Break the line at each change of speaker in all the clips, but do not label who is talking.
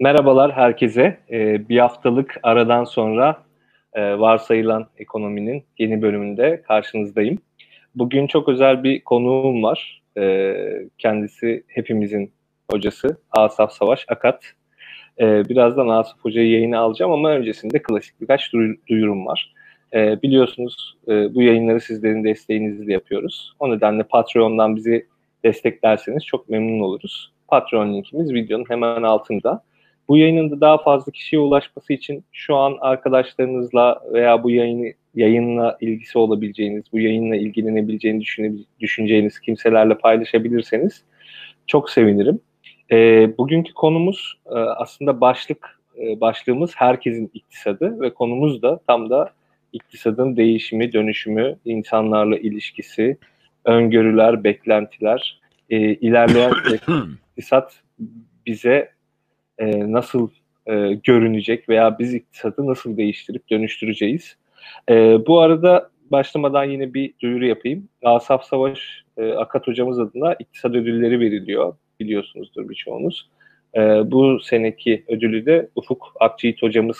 Merhabalar herkese. Ee, bir haftalık aradan sonra e, varsayılan ekonominin yeni bölümünde karşınızdayım. Bugün çok özel bir konuğum var. Ee, kendisi hepimizin hocası Asaf Savaş Akat. Ee, birazdan Asaf Hoca'yı yayına alacağım ama öncesinde klasik birkaç duyurum var. Biliyorsunuz e, bu yayınları sizlerin desteğinizle yapıyoruz. O nedenle Patreon'dan bizi desteklerseniz çok memnun oluruz. Patreon linkimiz videonun hemen altında. Bu yayının da daha fazla kişiye ulaşması için şu an arkadaşlarınızla veya bu yayını yayınla ilgisi olabileceğiniz, bu yayınla ilgilenebileceğini düşüneceğiniz kimselerle paylaşabilirseniz çok sevinirim. E, bugünkü konumuz e, aslında başlık e, başlığımız herkesin iktisadı ve konumuz da tam da iktisadın değişimi, dönüşümü, insanlarla ilişkisi, öngörüler, beklentiler, e, ilerleyen iktisat bize e, nasıl e, görünecek veya biz iktisadı nasıl değiştirip dönüştüreceğiz. E, bu arada başlamadan yine bir duyuru yapayım. Asaf Savaş e, Akat hocamız adına iktisat ödülleri veriliyor. Biliyorsunuzdur birçoğunuz. E, bu seneki ödülü de Ufuk Akçiğit hocamız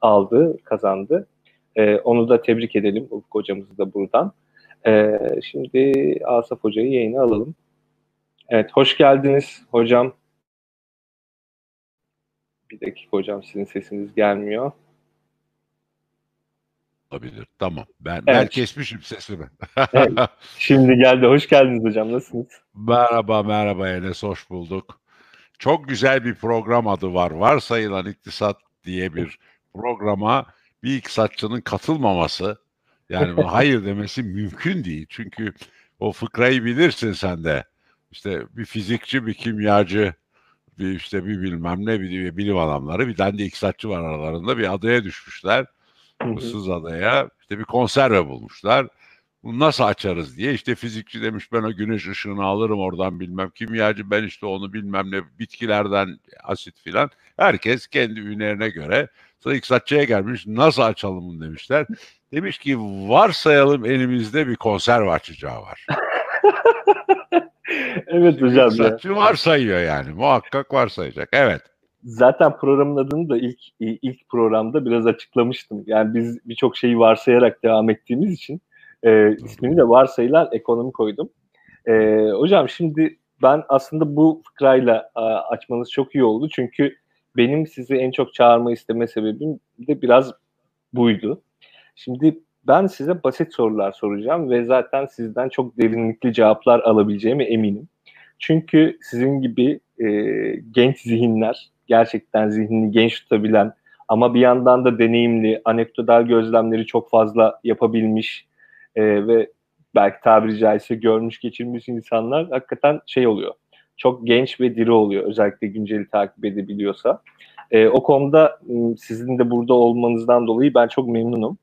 aldı, kazandı. E, onu da tebrik edelim Ufuk hocamızı da buradan. E, şimdi Asaf hocayı yayına alalım. Evet, hoş geldiniz hocam. Bir dakika hocam sizin sesiniz gelmiyor.
Olabilir. Tamam. Ben evet. ben kesmişim sesimi.
evet. Şimdi geldi. Hoş geldiniz hocam. Nasılsınız?
Merhaba, merhaba Enes. Hoş bulduk. Çok güzel bir program adı var. Varsayılan iktisat diye bir programa bir iktisatçının katılmaması yani hayır demesi mümkün değil. Çünkü o fıkrayı bilirsin sen de. İşte bir fizikçi, bir kimyacı, bir işte bir bilmem ne bir bilim adamları bir tane de iktisatçı var aralarında bir adaya düşmüşler. Issız adaya işte bir konserve bulmuşlar. Bunu nasıl açarız diye işte fizikçi demiş ben o güneş ışığını alırım oradan bilmem kimyacı ben işte onu bilmem ne bitkilerden asit filan. Herkes kendi ünlerine göre sonra iktisatçıya gelmiş nasıl açalım bunu demişler. Demiş ki varsayalım elimizde bir konserve açacağı var.
evet hocam.
Saçı varsayıyor yani. Muhakkak varsayacak. Evet.
Zaten programın adını da ilk ilk programda biraz açıklamıştım. Yani biz birçok şeyi varsayarak devam ettiğimiz için e, ismini de varsayılan ekonomi koydum. E, hocam şimdi ben aslında bu fıkrayla a, açmanız çok iyi oldu. Çünkü benim sizi en çok çağırma isteme sebebim de biraz buydu. Şimdi ben size basit sorular soracağım ve zaten sizden çok derinlikli cevaplar alabileceğime eminim. Çünkü sizin gibi e, genç zihinler, gerçekten zihnini genç tutabilen ama bir yandan da deneyimli, anekdotal gözlemleri çok fazla yapabilmiş e, ve belki tabiri caizse görmüş geçirmiş insanlar hakikaten şey oluyor. Çok genç ve diri oluyor özellikle günceli takip edebiliyorsa. E, o konuda sizin de burada olmanızdan dolayı ben çok memnunum.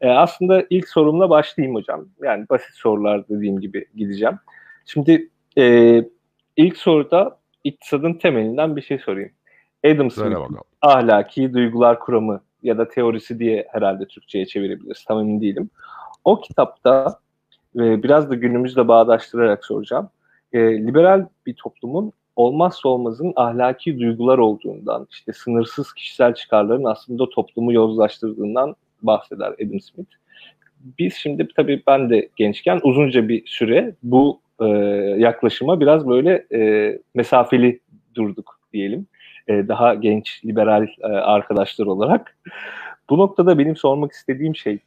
E, aslında ilk sorumla başlayayım hocam. Yani basit sorular dediğim gibi gideceğim. Şimdi e, ilk soruda iktisadın temelinden bir şey sorayım. Adam Smith'in ahlaki duygular kuramı ya da teorisi diye herhalde Türkçe'ye çevirebiliriz. Tam emin değilim. O kitapta biraz da günümüzle bağdaştırarak soracağım. E, liberal bir toplumun olmazsa olmazın ahlaki duygular olduğundan, işte sınırsız kişisel çıkarların aslında toplumu yozlaştırdığından bahseder Adam Smith. Biz şimdi tabii ben de gençken uzunca bir süre bu e, yaklaşıma biraz böyle e, mesafeli durduk diyelim. E, daha genç liberal e, arkadaşlar olarak. Bu noktada benim sormak istediğim şey,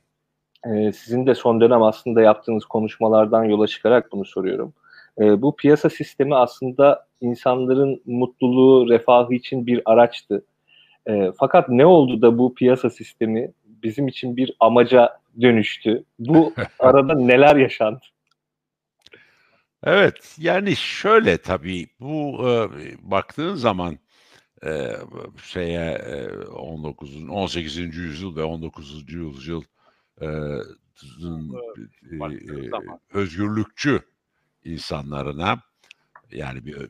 e, sizin de son dönem aslında yaptığınız konuşmalardan yola çıkarak bunu soruyorum. Bu piyasa sistemi aslında insanların mutluluğu, refahı için bir araçtı. E, fakat ne oldu da bu piyasa sistemi bizim için bir amaca dönüştü? Bu arada neler yaşandı?
Evet, yani şöyle tabii bu e, baktığın zaman e, şeye e, 19. 18. yüzyıl ve 19. yüzyıl e, e, e, özgürlükçü insanlarına yani bir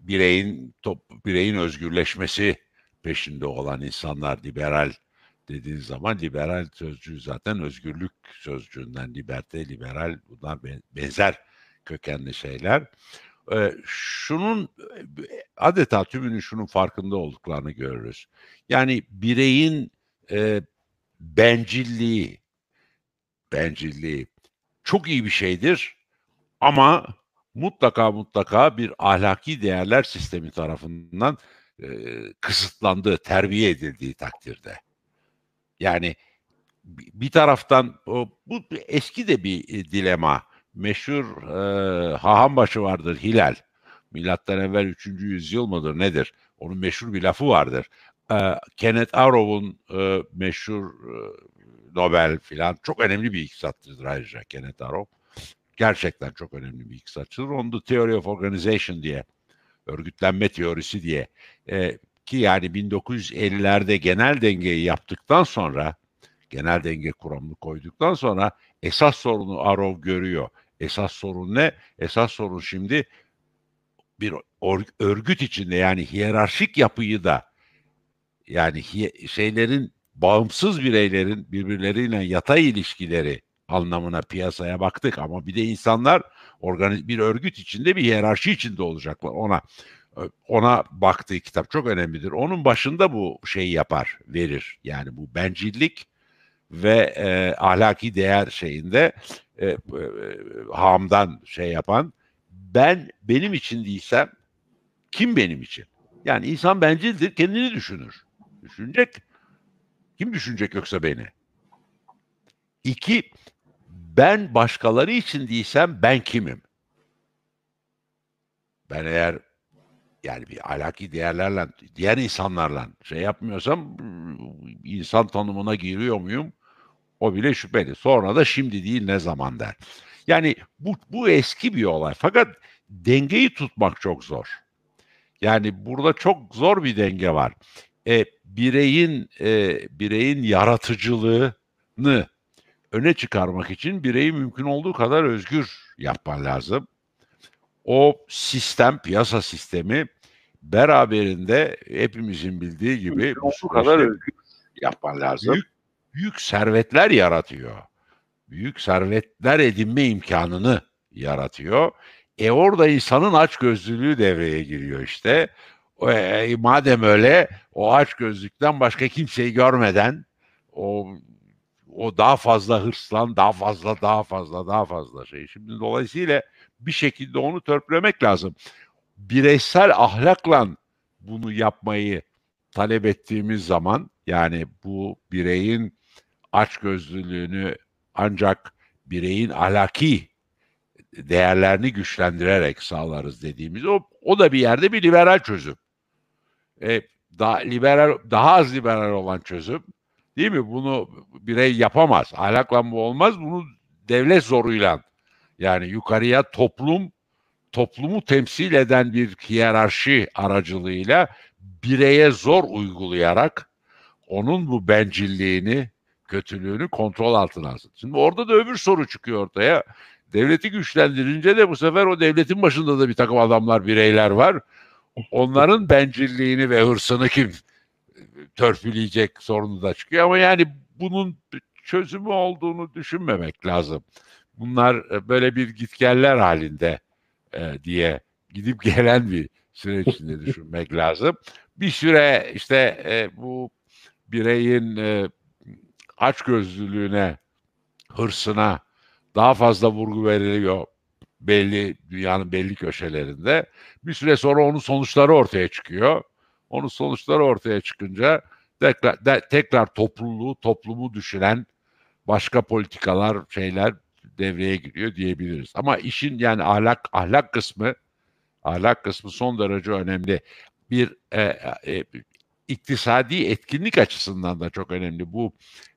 bireyin top, bireyin özgürleşmesi peşinde olan insanlar liberal dediğin zaman liberal sözcüğü zaten özgürlük sözcüğünden liberte liberal bunlar benzer kökenli şeyler. e, şunun adeta tümünün şunun farkında olduklarını görürüz. Yani bireyin e, bencilliği, bencilliği çok iyi bir şeydir ama mutlaka mutlaka bir ahlaki değerler sistemi tarafından e, kısıtlandığı, terbiye edildiği takdirde. Yani bir taraftan o, bu eski de bir e, dilema. Meşhur e, Hahambaşı vardır Hilal. Milattan evvel 3. yüzyıl mıdır nedir? Onun meşhur bir lafı vardır. E, Kenneth Arrow'un e, meşhur e, Nobel filan çok önemli bir iktisatçıdır ayrıca Kenneth Arrow. Gerçekten çok önemli bir iktisatçıdır. Onu da Theory of Organization diye, örgütlenme teorisi diye e, ki yani 1950'lerde genel dengeyi yaptıktan sonra genel denge kuramını koyduktan sonra esas sorunu Arrow görüyor. Esas sorun ne? Esas sorun şimdi bir örgüt içinde yani hiyerarşik yapıyı da yani şeylerin bağımsız bireylerin birbirleriyle yatay ilişkileri anlamına piyasaya baktık ama bir de insanlar organiz bir örgüt içinde bir hiyerarşi içinde olacaklar. Ona ona baktığı kitap çok önemlidir. Onun başında bu şeyi yapar, verir. Yani bu bencillik ve e, ahlaki değer şeyinde e, e, hamdan şey yapan ben benim için değilsem kim benim için? Yani insan bencildir, kendini düşünür. Düşünecek. Kim düşünecek yoksa beni? İki, ben başkaları için değilsem ben kimim? Ben eğer yani bir alaki değerlerle, diğer insanlarla şey yapmıyorsam insan tanımına giriyor muyum? O bile şüpheli. Sonra da şimdi değil ne zaman der. Yani bu, bu eski bir olay. Fakat dengeyi tutmak çok zor. Yani burada çok zor bir denge var. E, bireyin e, bireyin yaratıcılığını öne çıkarmak için bireyi mümkün olduğu kadar özgür yapman lazım. O sistem, piyasa sistemi beraberinde hepimizin bildiği gibi bu kadar özgür yapman lazım. Büyük, büyük servetler yaratıyor. Büyük servetler edinme imkanını yaratıyor. E orada insanın aç gözlülüğü devreye giriyor işte. E, madem öyle o aç gözlükten başka kimseyi görmeden o o daha fazla hırslan, daha fazla, daha fazla, daha fazla şey. Şimdi dolayısıyla bir şekilde onu törpülemek lazım. Bireysel ahlakla bunu yapmayı talep ettiğimiz zaman yani bu bireyin açgözlülüğünü ancak bireyin ahlaki değerlerini güçlendirerek sağlarız dediğimiz o o da bir yerde bir liberal çözüm. E, daha liberal daha az liberal olan çözüm Değil mi? Bunu birey yapamaz. Ahlakla bu olmaz. Bunu devlet zoruyla yani yukarıya toplum toplumu temsil eden bir hiyerarşi aracılığıyla bireye zor uygulayarak onun bu bencilliğini, kötülüğünü kontrol altına alsın. Şimdi orada da öbür soru çıkıyor ortaya. Devleti güçlendirince de bu sefer o devletin başında da bir takım adamlar, bireyler var. Onların bencilliğini ve hırsını kim törpüleyecek sorunu da çıkıyor ama yani bunun çözümü olduğunu düşünmemek lazım. Bunlar e, böyle bir gitgeller halinde e, diye gidip gelen bir süreç içinde düşünmek lazım. Bir süre işte e, bu bireyin e, açgözlülüğüne, hırsına daha fazla vurgu veriliyor belli dünyanın belli köşelerinde. Bir süre sonra onun sonuçları ortaya çıkıyor. Onun sonuçları ortaya çıkınca tekrar, de, tekrar topluluğu, toplumu düşünen başka politikalar, şeyler devreye giriyor diyebiliriz. Ama işin yani ahlak ahlak kısmı ahlak kısmı son derece önemli. Bir e, e, iktisadi etkinlik açısından da çok önemli. Bu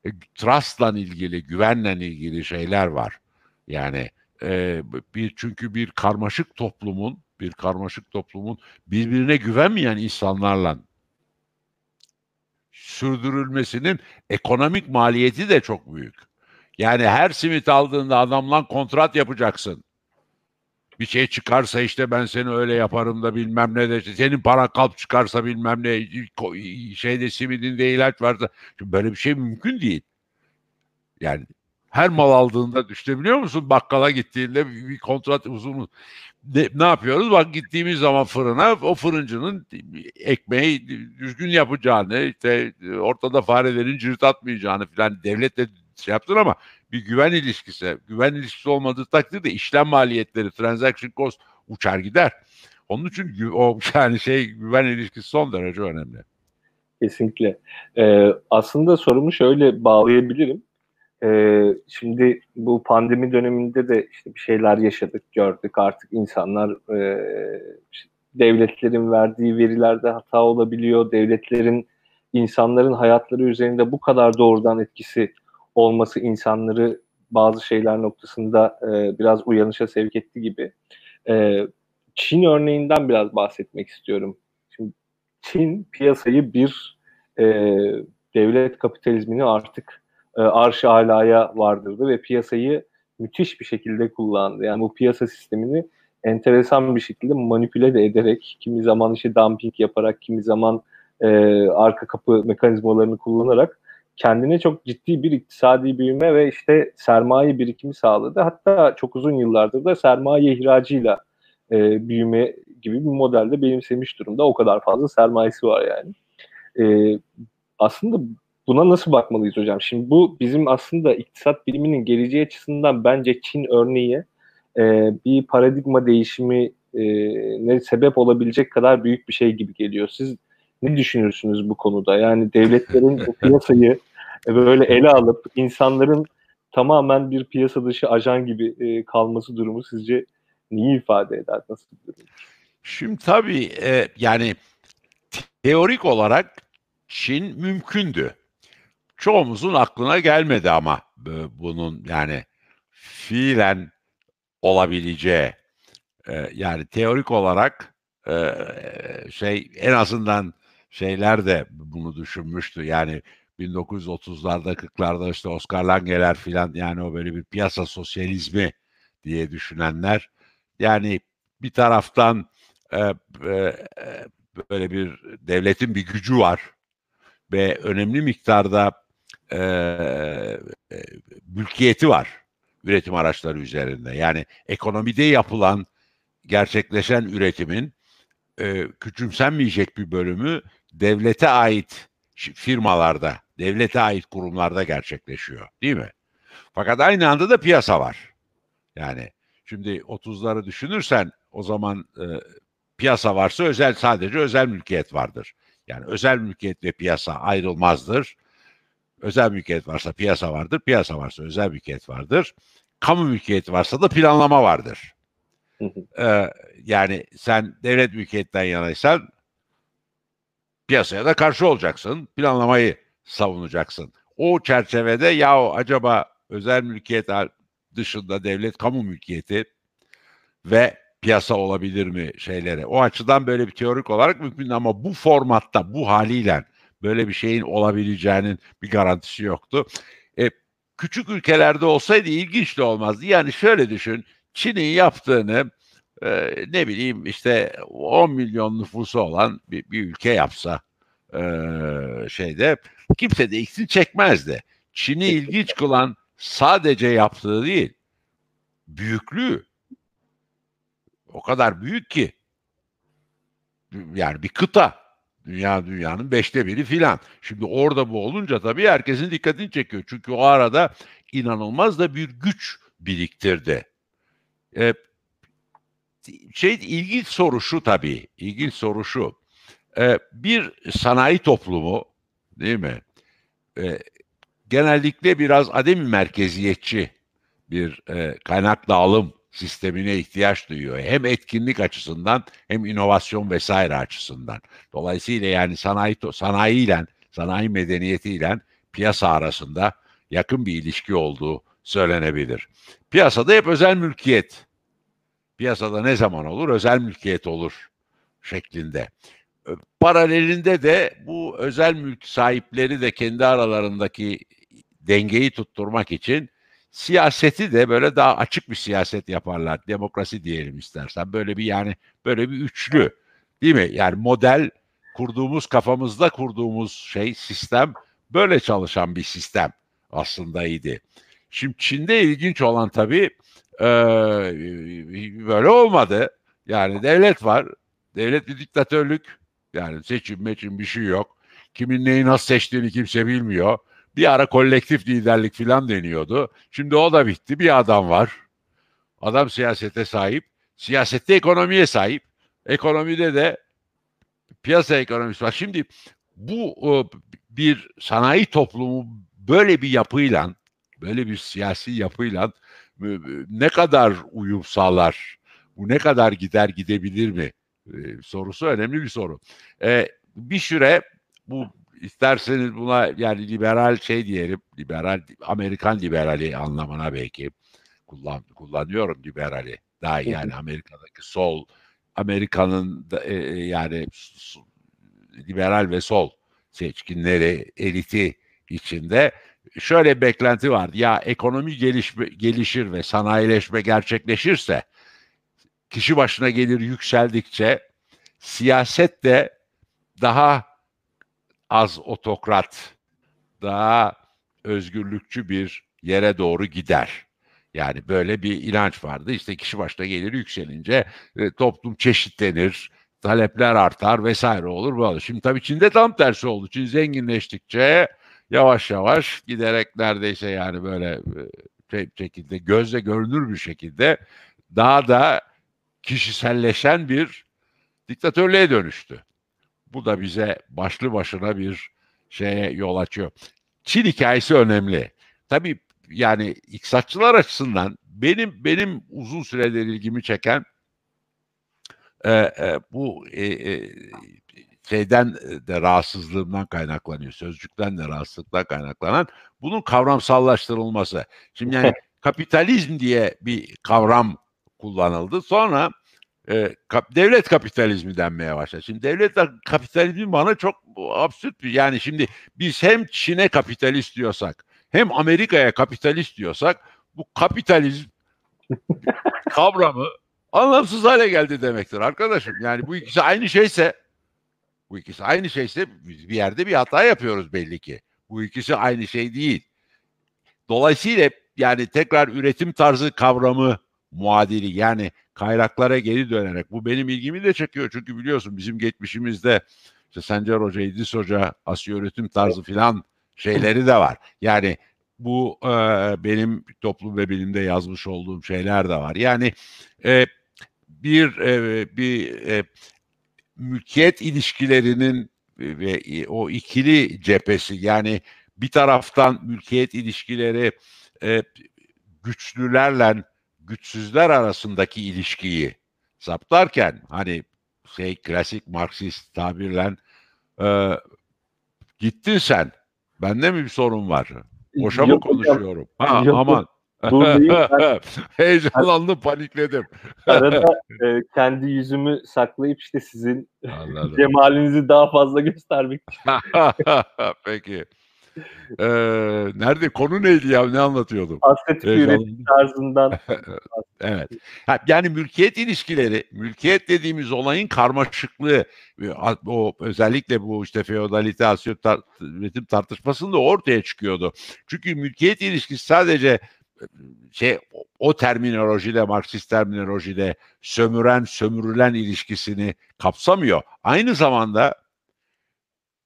e, trust'la ilgili, güvenle ilgili şeyler var. Yani e, bir çünkü bir karmaşık toplumun bir karmaşık toplumun birbirine güvenmeyen insanlarla sürdürülmesinin ekonomik maliyeti de çok büyük. Yani her simit aldığında adamla kontrat yapacaksın. Bir şey çıkarsa işte ben seni öyle yaparım da bilmem ne de senin para kalp çıkarsa bilmem ne şeyde simidinde ilaç varsa böyle bir şey mümkün değil. Yani Her mal aldığında düşünebiliyor musun? Bakkala gittiğinde bir kontrat uzun ne, ne yapıyoruz? Bak gittiğimiz zaman fırına o fırıncının ekmeği düzgün yapacağını, işte ortada farelerin cırt atmayacağını falan devletle şey yaptın ama bir güven ilişkisi, güven ilişkisi olmadığı takdirde işlem maliyetleri, transaction cost uçar gider. Onun için o yani şey güven ilişkisi son derece önemli.
Kesinlikle. Ee, aslında sorumu şöyle bağlayabilirim. Ee, şimdi bu pandemi döneminde de işte bir şeyler yaşadık, gördük. Artık insanlar e, işte devletlerin verdiği verilerde hata olabiliyor. Devletlerin insanların hayatları üzerinde bu kadar doğrudan etkisi olması insanları bazı şeyler noktasında e, biraz uyanışa sevk etti gibi. E, Çin örneğinden biraz bahsetmek istiyorum. Şimdi Çin piyasayı bir e, devlet kapitalizmini artık e, arş alaya vardırdı ve piyasayı müthiş bir şekilde kullandı. Yani bu piyasa sistemini enteresan bir şekilde manipüle de ederek, kimi zaman işte dumping yaparak, kimi zaman e, arka kapı mekanizmalarını kullanarak kendine çok ciddi bir iktisadi büyüme ve işte sermaye birikimi sağladı. Hatta çok uzun yıllardır da sermaye ihracıyla e, büyüme gibi bir modelde benimsemiş durumda. O kadar fazla sermayesi var yani. E, aslında buna nasıl bakmalıyız hocam? Şimdi bu bizim aslında iktisat biliminin geleceği açısından bence Çin örneği e, bir paradigma değişimi e, ne sebep olabilecek kadar büyük bir şey gibi geliyor. Siz ne düşünürsünüz bu konuda? Yani devletlerin bu piyasayı böyle ele alıp insanların tamamen bir piyasa dışı ajan gibi e, kalması durumu sizce neyi ifade eder? Nasıl bir durum?
Şimdi tabii e, yani teorik olarak Çin mümkündü. Çoğumuzun aklına gelmedi ama bunun yani fiilen olabileceği e, yani teorik olarak e, şey en azından şeyler de bunu düşünmüştü. Yani 1930'larda 40'larda işte Oscar Lange'ler filan yani o böyle bir piyasa sosyalizmi diye düşünenler yani bir taraftan e, böyle bir devletin bir gücü var ve önemli miktarda e, mülkiyeti var üretim araçları üzerinde. Yani ekonomide yapılan, gerçekleşen üretimin e, küçümsenmeyecek bir bölümü devlete ait firmalarda, devlete ait kurumlarda gerçekleşiyor. Değil mi? Fakat aynı anda da piyasa var. Yani şimdi 30'ları düşünürsen o zaman e, piyasa varsa özel sadece özel mülkiyet vardır. Yani özel mülkiyet ve piyasa ayrılmazdır. Özel mülkiyet varsa piyasa vardır, piyasa varsa özel mülkiyet vardır. Kamu mülkiyeti varsa da planlama vardır. ee, yani sen devlet mülkiyetten yanaysan piyasaya da karşı olacaksın. Planlamayı savunacaksın. O çerçevede ya acaba özel mülkiyet dışında devlet kamu mülkiyeti ve piyasa olabilir mi şeylere? O açıdan böyle bir teorik olarak mümkün ama bu formatta, bu haliyle böyle bir şeyin olabileceğinin bir garantisi yoktu. E, küçük ülkelerde olsaydı ilginç de olmazdı. Yani şöyle düşün, Çin'in yaptığını e, ne bileyim işte 10 milyon nüfusu olan bir, bir ülke yapsa e, şeyde kimse de ikisini çekmezdi. Çin'i ilginç kılan sadece yaptığı değil, büyüklüğü. O kadar büyük ki yani bir kıta. Dünya dünyanın beşte biri filan. Şimdi orada bu olunca tabii herkesin dikkatini çekiyor. Çünkü o arada inanılmaz da bir güç biriktirdi. Ee, şey ilginç soru şu tabii. İlginç soru şu. Ee, bir sanayi toplumu değil mi? Ee, genellikle biraz ademi merkeziyetçi bir e, kaynak dağılım sistemine ihtiyaç duyuyor. Hem etkinlik açısından hem inovasyon vesaire açısından. Dolayısıyla yani sanayi sanayiyle, sanayi medeniyetiyle piyasa arasında yakın bir ilişki olduğu söylenebilir. Piyasada hep özel mülkiyet. Piyasada ne zaman olur? Özel mülkiyet olur şeklinde. Paralelinde de bu özel mülk sahipleri de kendi aralarındaki dengeyi tutturmak için siyaseti de böyle daha açık bir siyaset yaparlar. Demokrasi diyelim istersen. Böyle bir yani böyle bir üçlü. Değil mi? Yani model kurduğumuz kafamızda kurduğumuz şey sistem böyle çalışan bir sistem aslında idi. Şimdi Çin'de ilginç olan tabii e, böyle olmadı. Yani devlet var. Devlet bir diktatörlük. Yani seçim meçim bir şey yok. Kimin neyi nasıl seçtiğini kimse bilmiyor. Bir ara kolektif liderlik falan deniyordu. Şimdi o da bitti. Bir adam var. Adam siyasete sahip. Siyasette ekonomiye sahip. Ekonomide de piyasa ekonomisi var. Şimdi bu bir sanayi toplumu böyle bir yapıyla, böyle bir siyasi yapıyla ne kadar uyum sağlar? Bu ne kadar gider gidebilir mi? sorusu önemli bir soru. bir süre bu isterseniz buna yani liberal şey diyelim, liberal Amerikan liberali anlamına belki kullan kullanıyorum liberali. Daha yani Amerika'daki sol Amerika'nın e, yani liberal ve sol seçkinleri, eliti içinde şöyle bir beklenti var. Ya ekonomi gelişme, gelişir ve sanayileşme gerçekleşirse kişi başına gelir yükseldikçe siyaset de daha az otokrat, daha özgürlükçü bir yere doğru gider. Yani böyle bir inanç vardı. İşte kişi başına gelir yükselince e, toplum çeşitlenir, talepler artar vesaire olur böyle. Şimdi tabii Çin'de tam tersi oldu. Çin zenginleştikçe yavaş yavaş giderek neredeyse yani böyle e, şey, şekilde gözle görünür bir şekilde daha da kişiselleşen bir diktatörlüğe dönüştü. Bu da bize başlı başına bir şeye yol açıyor. Çin hikayesi önemli. Tabii yani iktisatçılar açısından benim benim uzun süredir ilgimi çeken e, e, bu e, e, şeyden de rahatsızlığından kaynaklanıyor. Sözcükten de rahatsızlıktan kaynaklanan bunun kavramsallaştırılması. Şimdi yani kapitalizm diye bir kavram kullanıldı. Sonra e, kap, devlet kapitalizmi denmeye başladı. Şimdi devlet kapitalizmi bana çok absürt bir yani şimdi biz hem Çin'e kapitalist diyorsak hem Amerika'ya kapitalist diyorsak bu kapitalizm kavramı anlamsız hale geldi demektir arkadaşım. Yani bu ikisi aynı şeyse bu ikisi aynı şeyse biz bir yerde bir hata yapıyoruz belli ki. Bu ikisi aynı şey değil. Dolayısıyla yani tekrar üretim tarzı kavramı muadili yani kaynaklara geri dönerek bu benim ilgimi de çekiyor çünkü biliyorsun bizim geçmişimizde işte Sencer Hoca, İdris Hoca, Asya üretim tarzı filan şeyleri de var. Yani bu e, benim toplum ve bilimde yazmış olduğum şeyler de var. Yani e, bir e, bir e, mülkiyet ilişkilerinin ve o ikili cephesi yani bir taraftan mülkiyet ilişkileri e, güçlülerle güçsüzler arasındaki ilişkiyi saptarken hani şey klasik Marksist tabirle e, gittin sen bende mi bir sorun var? Boşa mı konuşuyorum? Ha, yok, aman. Buradayım. Heyecanlandım, panikledim.
Arada e, kendi yüzümü saklayıp işte sizin cemalinizi daha fazla göstermek için.
Peki. Ee, nerede? Konu neydi ya? Ne anlatıyordum?
Asketik üretim tarzından.
evet. Yani mülkiyet ilişkileri, mülkiyet dediğimiz olayın karmaşıklığı, o özellikle bu işte feodalite, asyo tar üretim tartışmasında ortaya çıkıyordu. Çünkü mülkiyet ilişkisi sadece şey o terminolojide Marksist terminolojide sömüren sömürülen ilişkisini kapsamıyor. Aynı zamanda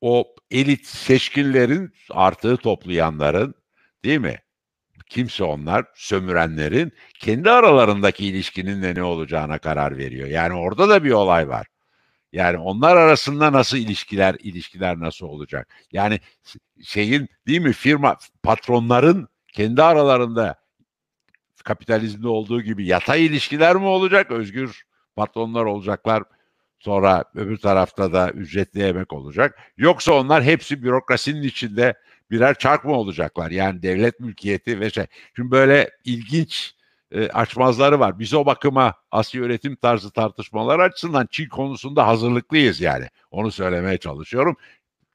o elit seçkinlerin artığı toplayanların değil mi? Kimse onlar sömürenlerin kendi aralarındaki ilişkinin de ne olacağına karar veriyor. Yani orada da bir olay var. Yani onlar arasında nasıl ilişkiler, ilişkiler nasıl olacak? Yani şeyin değil mi firma patronların kendi aralarında kapitalizmde olduğu gibi yatay ilişkiler mi olacak? Özgür patronlar olacaklar. Sonra öbür tarafta da ücretli emek olacak. Yoksa onlar hepsi bürokrasinin içinde birer çark mı olacaklar? Yani devlet mülkiyeti ve şey. Şimdi böyle ilginç e, açmazları var. Biz o bakıma Asya üretim tarzı tartışmalar açısından Çin konusunda hazırlıklıyız yani. Onu söylemeye çalışıyorum.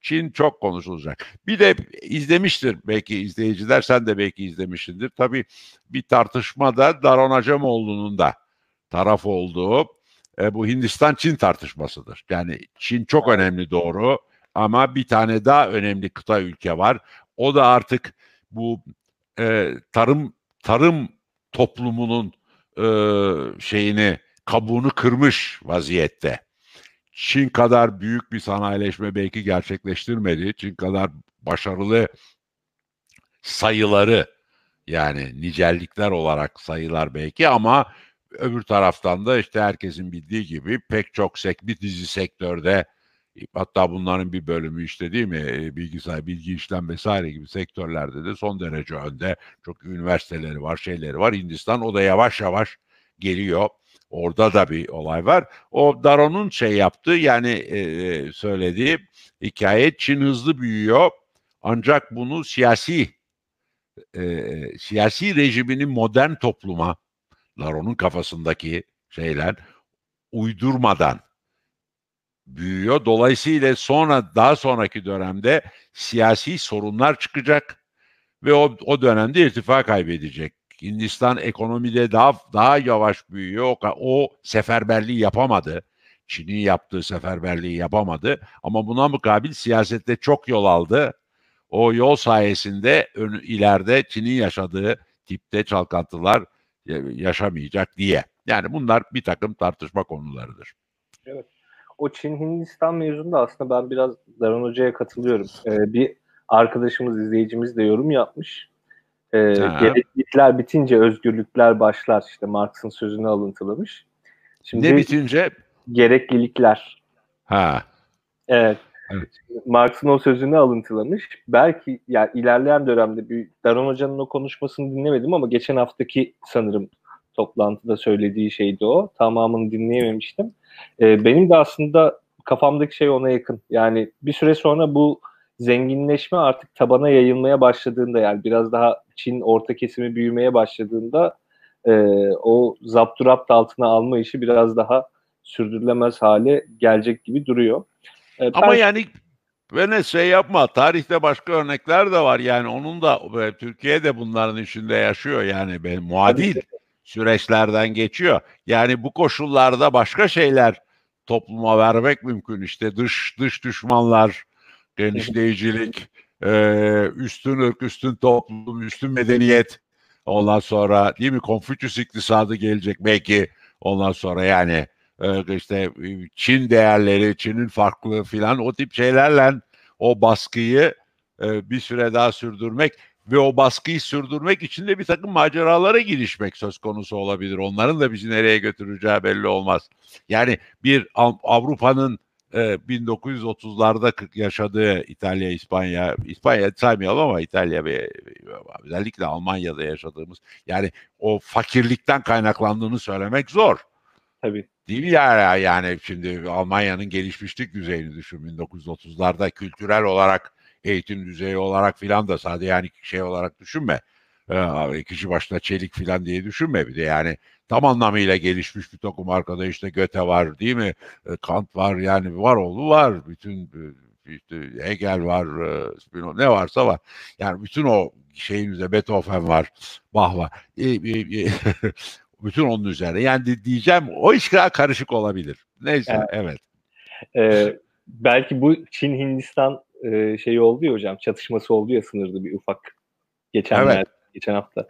Çin çok konuşulacak. Bir de izlemiştir belki izleyiciler, sen de belki izlemişsindir. Tabii bir tartışmada Daron Acemoğlu'nun da taraf olduğu e, bu Hindistan-Çin tartışmasıdır. Yani Çin çok önemli doğru ama bir tane daha önemli kıta ülke var. O da artık bu e, tarım tarım toplumunun e, şeyini kabuğunu kırmış vaziyette. Çin kadar büyük bir sanayileşme belki gerçekleştirmedi. Çin kadar başarılı sayıları yani nicellikler olarak sayılar belki ama öbür taraftan da işte herkesin bildiği gibi pek çok sek bir dizi sektörde hatta bunların bir bölümü işte değil mi e, bilgisayar, bilgi işlem vesaire gibi sektörlerde de son derece önde. Çok üniversiteleri var, şeyleri var. Hindistan o da yavaş yavaş geliyor. Orada da bir olay var. O Daron'un şey yaptığı yani e, e, söylediği hikaye Çin hızlı büyüyor. Ancak bunu siyasi e, siyasi rejiminin modern topluma Laron'un kafasındaki şeyler uydurmadan büyüyor. Dolayısıyla sonra daha sonraki dönemde siyasi sorunlar çıkacak ve o, o dönemde irtifa kaybedecek. Hindistan ekonomide daha daha yavaş büyüyor. O, o seferberliği yapamadı. Çin'in yaptığı seferberliği yapamadı. Ama buna mukabil siyasette çok yol aldı. O yol sayesinde ön, ileride Çin'in yaşadığı tipte çalkantılar yaşamayacak diye. Yani bunlar bir takım tartışma konularıdır.
Evet. O Çin-Hindistan mevzunda aslında ben biraz Daran Hoca'ya katılıyorum. Ee, bir arkadaşımız, izleyicimiz de yorum yapmış. Ee, gereklilikler bitince özgürlükler başlar. İşte Marx'ın sözünü alıntılamış.
Şimdi ne bitince?
Gereklilikler.
Ha.
Evet. Evet. Marx'ın o sözünü alıntılamış. Belki yani ilerleyen dönemde bir Daron Hoca'nın o konuşmasını dinlemedim ama geçen haftaki sanırım toplantıda söylediği şeydi o. Tamamını dinleyememiştim. Ee, benim de aslında kafamdaki şey ona yakın. Yani bir süre sonra bu zenginleşme artık tabana yayılmaya başladığında yani biraz daha Çin orta kesimi büyümeye başladığında e, o zapturapt altına alma işi biraz daha sürdürülemez hale gelecek gibi duruyor.
E, Ama ben... yani Vene şey yapma. Tarihte başka örnekler de var. Yani onun da Türkiye de bunların içinde yaşıyor. Yani ben muadil süreçlerden geçiyor. Yani bu koşullarda başka şeyler topluma vermek mümkün. İşte dış dış düşmanlar, genişleyicilik, e, üstün ırk, üstün toplum, üstün medeniyet. Ondan sonra değil mi Konfüçyüs iktisadı gelecek belki. Ondan sonra yani e, işte Çin değerleri, Çin'in farklı filan o tip şeylerle o baskıyı bir süre daha sürdürmek ve o baskıyı sürdürmek için de bir takım maceralara girişmek söz konusu olabilir. Onların da bizi nereye götüreceği belli olmaz. Yani bir Avrupa'nın e, 1930'larda yaşadığı İtalya, İspanya, İspanya saymayalım ama İtalya ve özellikle Almanya'da yaşadığımız yani o fakirlikten kaynaklandığını söylemek zor.
Tabii.
Değil ya yani şimdi Almanya'nın gelişmişlik düzeyini düşün 1930'larda kültürel olarak eğitim düzeyi olarak filan da sadece yani şey olarak düşünme. Ee, kişi başına çelik filan diye düşünme bir de yani tam anlamıyla gelişmiş bir tokum arkada işte Göte var değil mi? Ee, Kant var yani var oğlu var. Bütün e, işte Hegel var, e, Spinoza ne varsa var. Yani bütün o şeyin üzerinde Beethoven var, Bach var. E, e, e, bütün onun üzerine. Yani diyeceğim o iş daha karışık olabilir. Neyse evet.
evet. Ee, belki bu Çin Hindistan e, şeyi oldu ya hocam çatışması oldu ya sınırda bir ufak geçen evet. geçen hafta.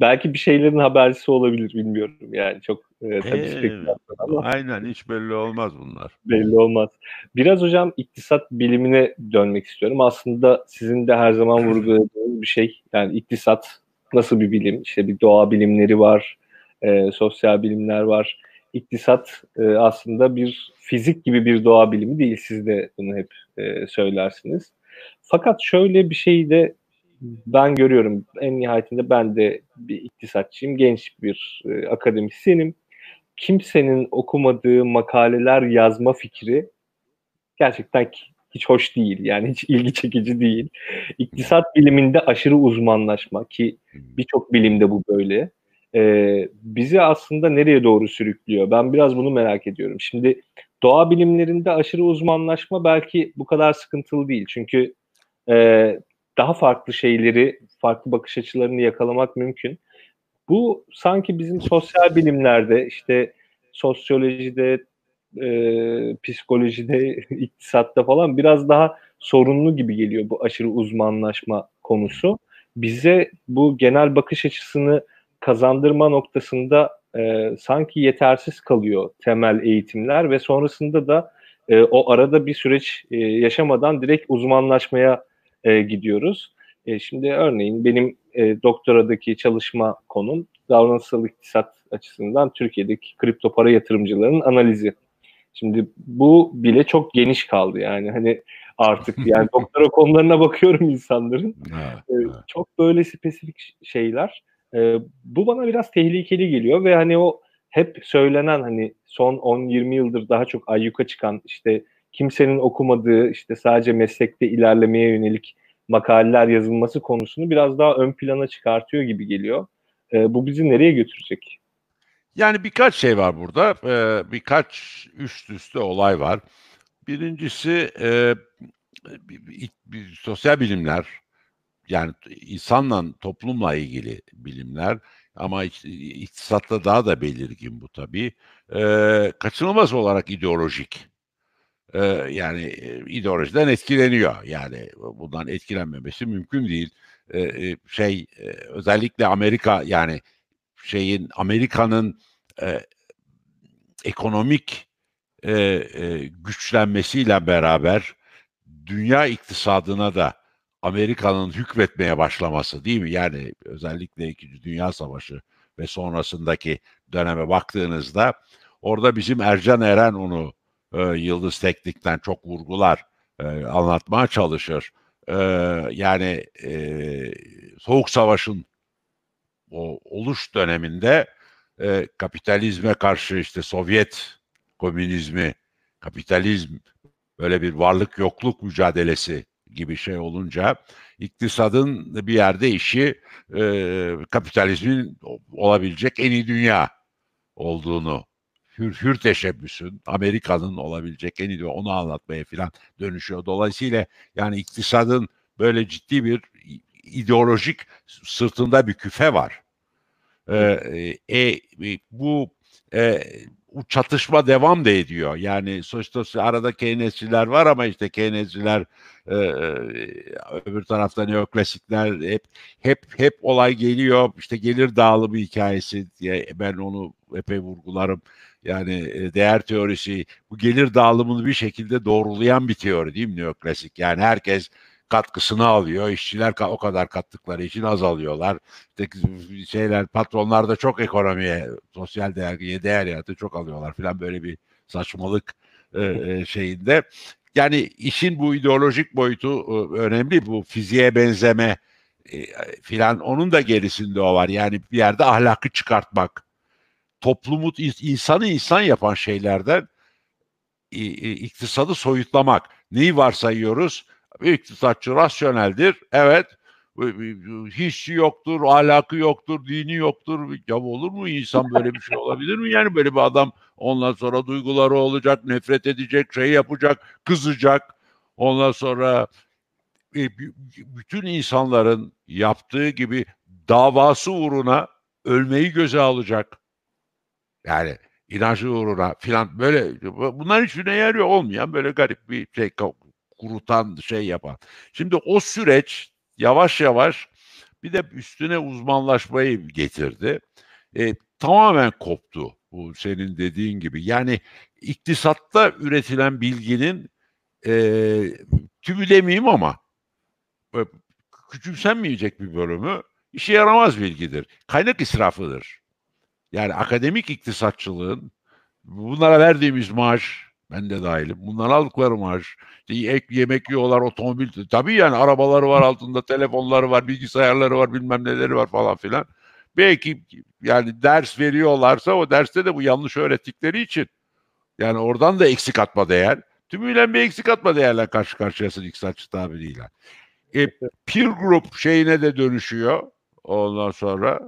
Belki bir şeylerin habercisi olabilir bilmiyorum yani çok e, tabii
ee, ama. Aynen hiç belli olmaz bunlar.
Belli olmaz. Biraz hocam iktisat bilimine dönmek istiyorum. Aslında sizin de her zaman vurguladığınız bir şey. Yani iktisat nasıl bir bilim? İşte bir doğa bilimleri var, e, sosyal bilimler var. İktisat e, aslında bir fizik gibi bir doğa bilimi değil. Siz de bunu hep e, söylersiniz. Fakat şöyle bir şey de ben görüyorum. En nihayetinde ben de bir iktisatçıyım, genç bir e, akademisyenim. Kimsenin okumadığı makaleler yazma fikri gerçekten hiç hoş değil. Yani hiç ilgi çekici değil. İktisat biliminde aşırı uzmanlaşma ki birçok bilimde bu böyle e, bizi aslında nereye doğru sürüklüyor? Ben biraz bunu merak ediyorum. Şimdi doğa bilimlerinde aşırı uzmanlaşma belki bu kadar sıkıntılı değil. Çünkü e, daha farklı şeyleri, farklı bakış açılarını yakalamak mümkün. Bu sanki bizim sosyal bilimlerde, işte sosyolojide, e, psikolojide, iktisatta falan biraz daha sorunlu gibi geliyor bu aşırı uzmanlaşma konusu. bize bu genel bakış açısını kazandırma noktasında e, sanki yetersiz kalıyor temel eğitimler ve sonrasında da e, o arada bir süreç e, yaşamadan direkt uzmanlaşmaya e, gidiyoruz. E, şimdi örneğin benim e, doktoradaki çalışma konum davranışsal iktisat açısından Türkiye'deki kripto para yatırımcılarının analizi. Şimdi bu bile çok geniş kaldı yani hani artık yani doktora konularına bakıyorum insanların. Evet, ee, Çok böyle spesifik şeyler. Ee, bu bana biraz tehlikeli geliyor ve hani o hep söylenen hani son 10-20 yıldır daha çok ayyuka çıkan işte kimsenin okumadığı işte sadece meslekte ilerlemeye yönelik makaleler yazılması konusunu biraz daha ön plana çıkartıyor gibi geliyor. Ee, bu bizi nereye götürecek?
Yani birkaç şey var burada. Ee, birkaç üst üste olay var. Birincisi e, bir, bir, sosyal bilimler yani insanla toplumla ilgili bilimler ama iktisatta daha da belirgin bu tabii. E, kaçınılmaz olarak ideolojik. E, yani ideolojiden etkileniyor. Yani bundan etkilenmemesi mümkün değil. E, şey e, özellikle Amerika yani şeyin Amerika'nın e, ekonomik e, e, güçlenmesiyle beraber dünya iktisadına da Amerika'nın hükmetmeye başlaması değil mi? Yani özellikle İkinci Dünya Savaşı ve sonrasındaki döneme baktığınızda orada bizim Ercan Eren onu e, Yıldız Teknik'ten çok vurgular, e, anlatmaya çalışır. E, yani e, Soğuk Savaş'ın o oluş döneminde e, kapitalizme karşı işte Sovyet komünizmi, kapitalizm böyle bir varlık yokluk mücadelesi gibi şey olunca iktisadın bir yerde işi e, kapitalizmin olabilecek en iyi dünya olduğunu hür, hür teşebbüsün Amerika'nın olabilecek en iyi dünya onu anlatmaya filan dönüşüyor. Dolayısıyla yani iktisadın böyle ciddi bir ideolojik sırtında bir küfe var. Ee, e, bu e, bu çatışma devam da ediyor. Yani sonuçta arada Keynesciler var ama işte Keynesciler e, e, öbür tarafta neoklasikler hep hep hep olay geliyor. İşte gelir dağılımı hikayesi diye ben onu epey vurgularım. Yani e, değer teorisi bu gelir dağılımını bir şekilde doğrulayan bir teori değil mi neoklasik? Yani herkes katkısını alıyor. İşçiler o kadar kattıkları için azalıyorlar. İşte şeyler patronlar da çok ekonomiye, sosyal değer, değer yaratı çok alıyorlar falan böyle bir saçmalık e, e, şeyinde. Yani işin bu ideolojik boyutu e, önemli. Bu fiziğe benzeme filan onun da gerisinde o var. Yani bir yerde ahlakı çıkartmak, toplumu insanı insan yapan şeylerden iktisadı soyutlamak. Neyi varsayıyoruz? İktisatçı rasyoneldir. Evet. Hissi yoktur, ahlakı yoktur, dini yoktur. Ya olur mu insan böyle bir şey olabilir mi? Yani böyle bir adam ondan sonra duyguları olacak, nefret edecek, şey yapacak, kızacak. Ondan sonra e, bütün insanların yaptığı gibi davası uğruna ölmeyi göze alacak. Yani inancı uğruna filan böyle bunlar hiçbirine yarıyor olmayan böyle garip bir şey kurutan şey yapan. Şimdi o süreç yavaş yavaş bir de üstüne uzmanlaşmayı getirdi. E, tamamen koptu bu senin dediğin gibi. Yani iktisatta üretilen bilginin e, tümü demeyeyim ama e, küçümsenmeyecek bir bölümü işe yaramaz bilgidir. Kaynak israfıdır. Yani akademik iktisatçılığın bunlara verdiğimiz maaş ben de dahilim. Bunlar aldıkları maaş. İşte ek yemek yiyorlar, otomobil. Tabii yani arabaları var altında, telefonları var, bilgisayarları var, bilmem neleri var falan filan. Belki yani ders veriyorlarsa o derste de bu yanlış öğrettikleri için yani oradan da eksik atma değer. Tümüyle bir eksik atma değerle karşı karşıyasın iktisatçı tabiriyle. E, peer group şeyine de dönüşüyor ondan sonra.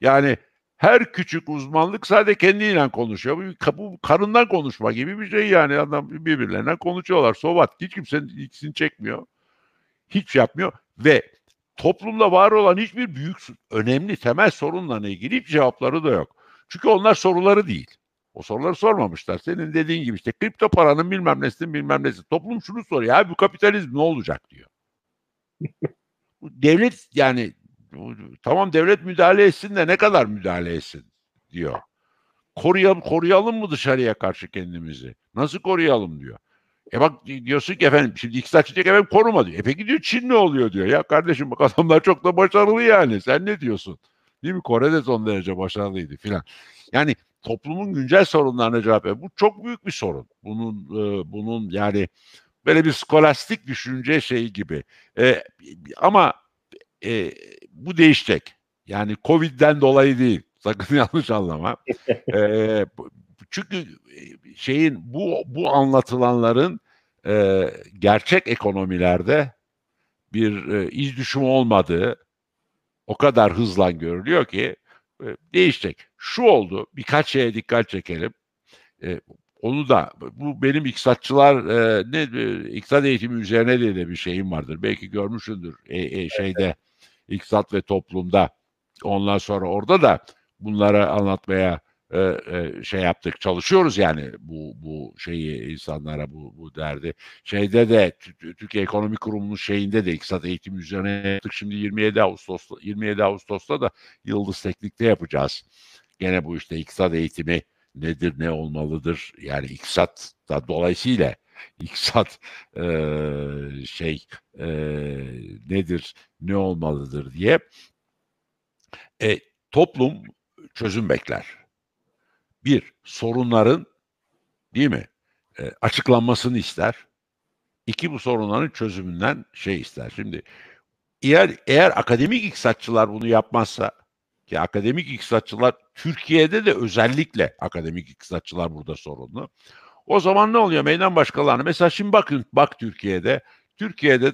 Yani her küçük uzmanlık sadece kendiyle konuşuyor. Bu karından konuşma gibi bir şey yani. Adam birbirlerine konuşuyorlar. Sovat hiç kimsenin ilgisini çekmiyor. Hiç yapmıyor ve toplumda var olan hiçbir büyük, önemli, temel sorunla ilgili hiç cevapları da yok. Çünkü onlar soruları değil. O soruları sormamışlar. Senin dediğin gibi işte kripto paranın bilmem nesinin bilmem nesi. Toplum şunu soruyor. Abi bu kapitalizm ne olacak diyor. Devlet yani tamam devlet müdahale etsin de ne kadar müdahale etsin diyor. Koruyalım, koruyalım mı dışarıya karşı kendimizi? Nasıl koruyalım diyor. E bak diyorsun ki efendim şimdi iktisat çiçek efendim koruma diyor. E peki diyor Çin ne oluyor diyor. Ya kardeşim bak adamlar çok da başarılı yani. Sen ne diyorsun? Değil mi? Kore de son derece başarılıydı filan. Yani toplumun güncel sorunlarına cevap ver. Bu çok büyük bir sorun. Bunun e, bunun yani böyle bir skolastik düşünce şeyi gibi. E, ama e, bu değişecek. Yani Covid'den dolayı değil. Sakın yanlış anlama. e, çünkü şeyin bu bu anlatılanların e, gerçek ekonomilerde bir e, iz düşümü olmadığı o kadar hızla görülüyor ki e, değişecek. Şu oldu, birkaç şeye dikkat çekelim. E, onu da bu benim iktisatçılar e, ne e, iktisat eğitimi üzerine de, de bir şeyim vardır. Belki görmüşsündür e, e, şeyde iktisat ve toplumda. Ondan sonra orada da bunları anlatmaya e, e, şey yaptık çalışıyoruz yani bu bu şeyi insanlara bu bu derdi. Şeyde de Türkiye Ekonomik Kurumu'nun şeyinde de iktisat eğitimi üzerine yaptık. Şimdi 27 Ağustos'ta 27 Ağustos'ta da Yıldız Teknik'te yapacağız. Gene bu işte iktisat eğitimi nedir ne olmalıdır? Yani iktisat da dolayısıyla iktisat e, şey e, nedir ne olmalıdır diye e, toplum çözüm bekler bir sorunların değil mi e, açıklanmasını ister. İki bu sorunların çözümünden şey ister. Şimdi eğer eğer akademik iktisatçılar bunu yapmazsa ki akademik iktisatçılar Türkiye'de de özellikle akademik iktisatçılar burada sorunlu. O zaman ne oluyor meydan başkalarına? Mesela şimdi bakın bak Türkiye'de Türkiye'de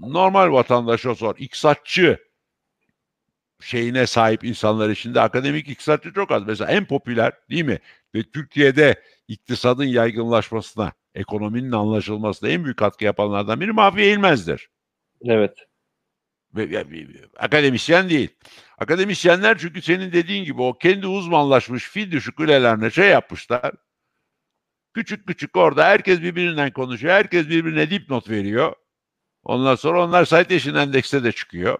normal vatandaşa sor iktisatçı şeyine sahip insanlar içinde akademik iktisatçı çok az. Mesela en popüler değil mi? Ve Türkiye'de iktisadın yaygınlaşmasına, ekonominin anlaşılmasına en büyük katkı yapanlardan biri Mahfi Eğilmez'dir.
Evet.
Akademisyen değil. Akademisyenler çünkü senin dediğin gibi o kendi uzmanlaşmış fil düşük şey yapmışlar. Küçük küçük orada herkes birbirinden konuşuyor. Herkes birbirine dipnot veriyor. Ondan sonra onlar Citation Endex'te de çıkıyor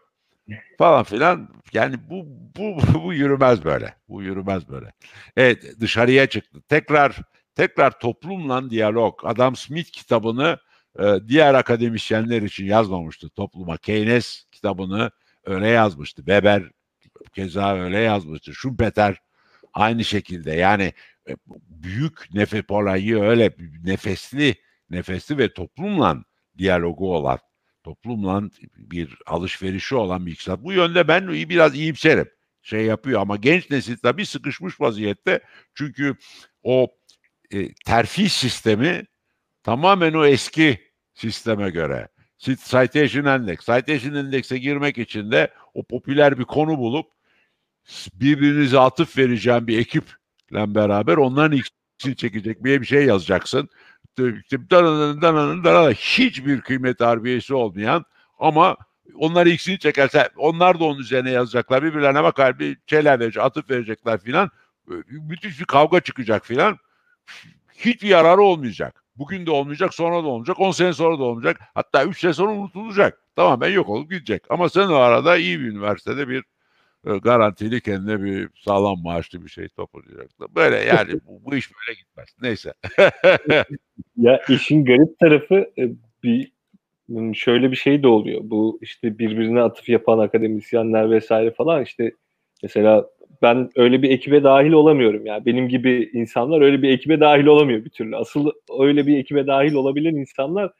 falan filan. Yani bu, bu, bu yürümez böyle. Bu yürümez böyle. Evet dışarıya çıktı. Tekrar tekrar toplumla diyalog. Adam Smith kitabını e, diğer akademisyenler için yazmamıştı topluma. Keynes kitabını öyle yazmıştı. Weber keza öyle yazmıştı. Schumpeter aynı şekilde. Yani büyük nefes olayı öyle nefesli nefesli ve toplumla diyalogu olan toplumla bir alışverişi olan bir iktisat. Bu yönde ben biraz iyimserim. Şey yapıyor ama genç nesil tabii sıkışmış vaziyette. Çünkü o e, terfi sistemi tamamen o eski sisteme göre. Citation Index. Citation Index'e girmek için de o popüler bir konu bulup birbirinize atıf vereceğim bir ekiple beraber onların ikisini çekecek bir şey yazacaksın dananın dananın dananın hiçbir kıymet harbiyesi olmayan ama onları ikisini çekerse onlar da onun üzerine yazacaklar. Birbirlerine bakar bir şeyler verecek, atıp verecekler filan. Müthiş bir kavga çıkacak filan. Hiçbir yararı olmayacak. Bugün de olmayacak, sonra da olmayacak, 10 sene sonra da olmayacak. Hatta 3 sene sonra unutulacak. Tamam ben yok olup gidecek. Ama sen o arada iyi bir üniversitede bir e, garantili kendine bir sağlam maaşlı bir şey toplayacaktı. Böyle yani bu, bu iş böyle gitmez. Neyse.
ya işin garip tarafı e, bir şöyle bir şey de oluyor. Bu işte birbirine atıf yapan akademisyenler vesaire falan işte mesela ben öyle bir ekibe dahil olamıyorum. Yani benim gibi insanlar öyle bir ekibe dahil olamıyor bir türlü. Asıl öyle bir ekibe dahil olabilen insanlar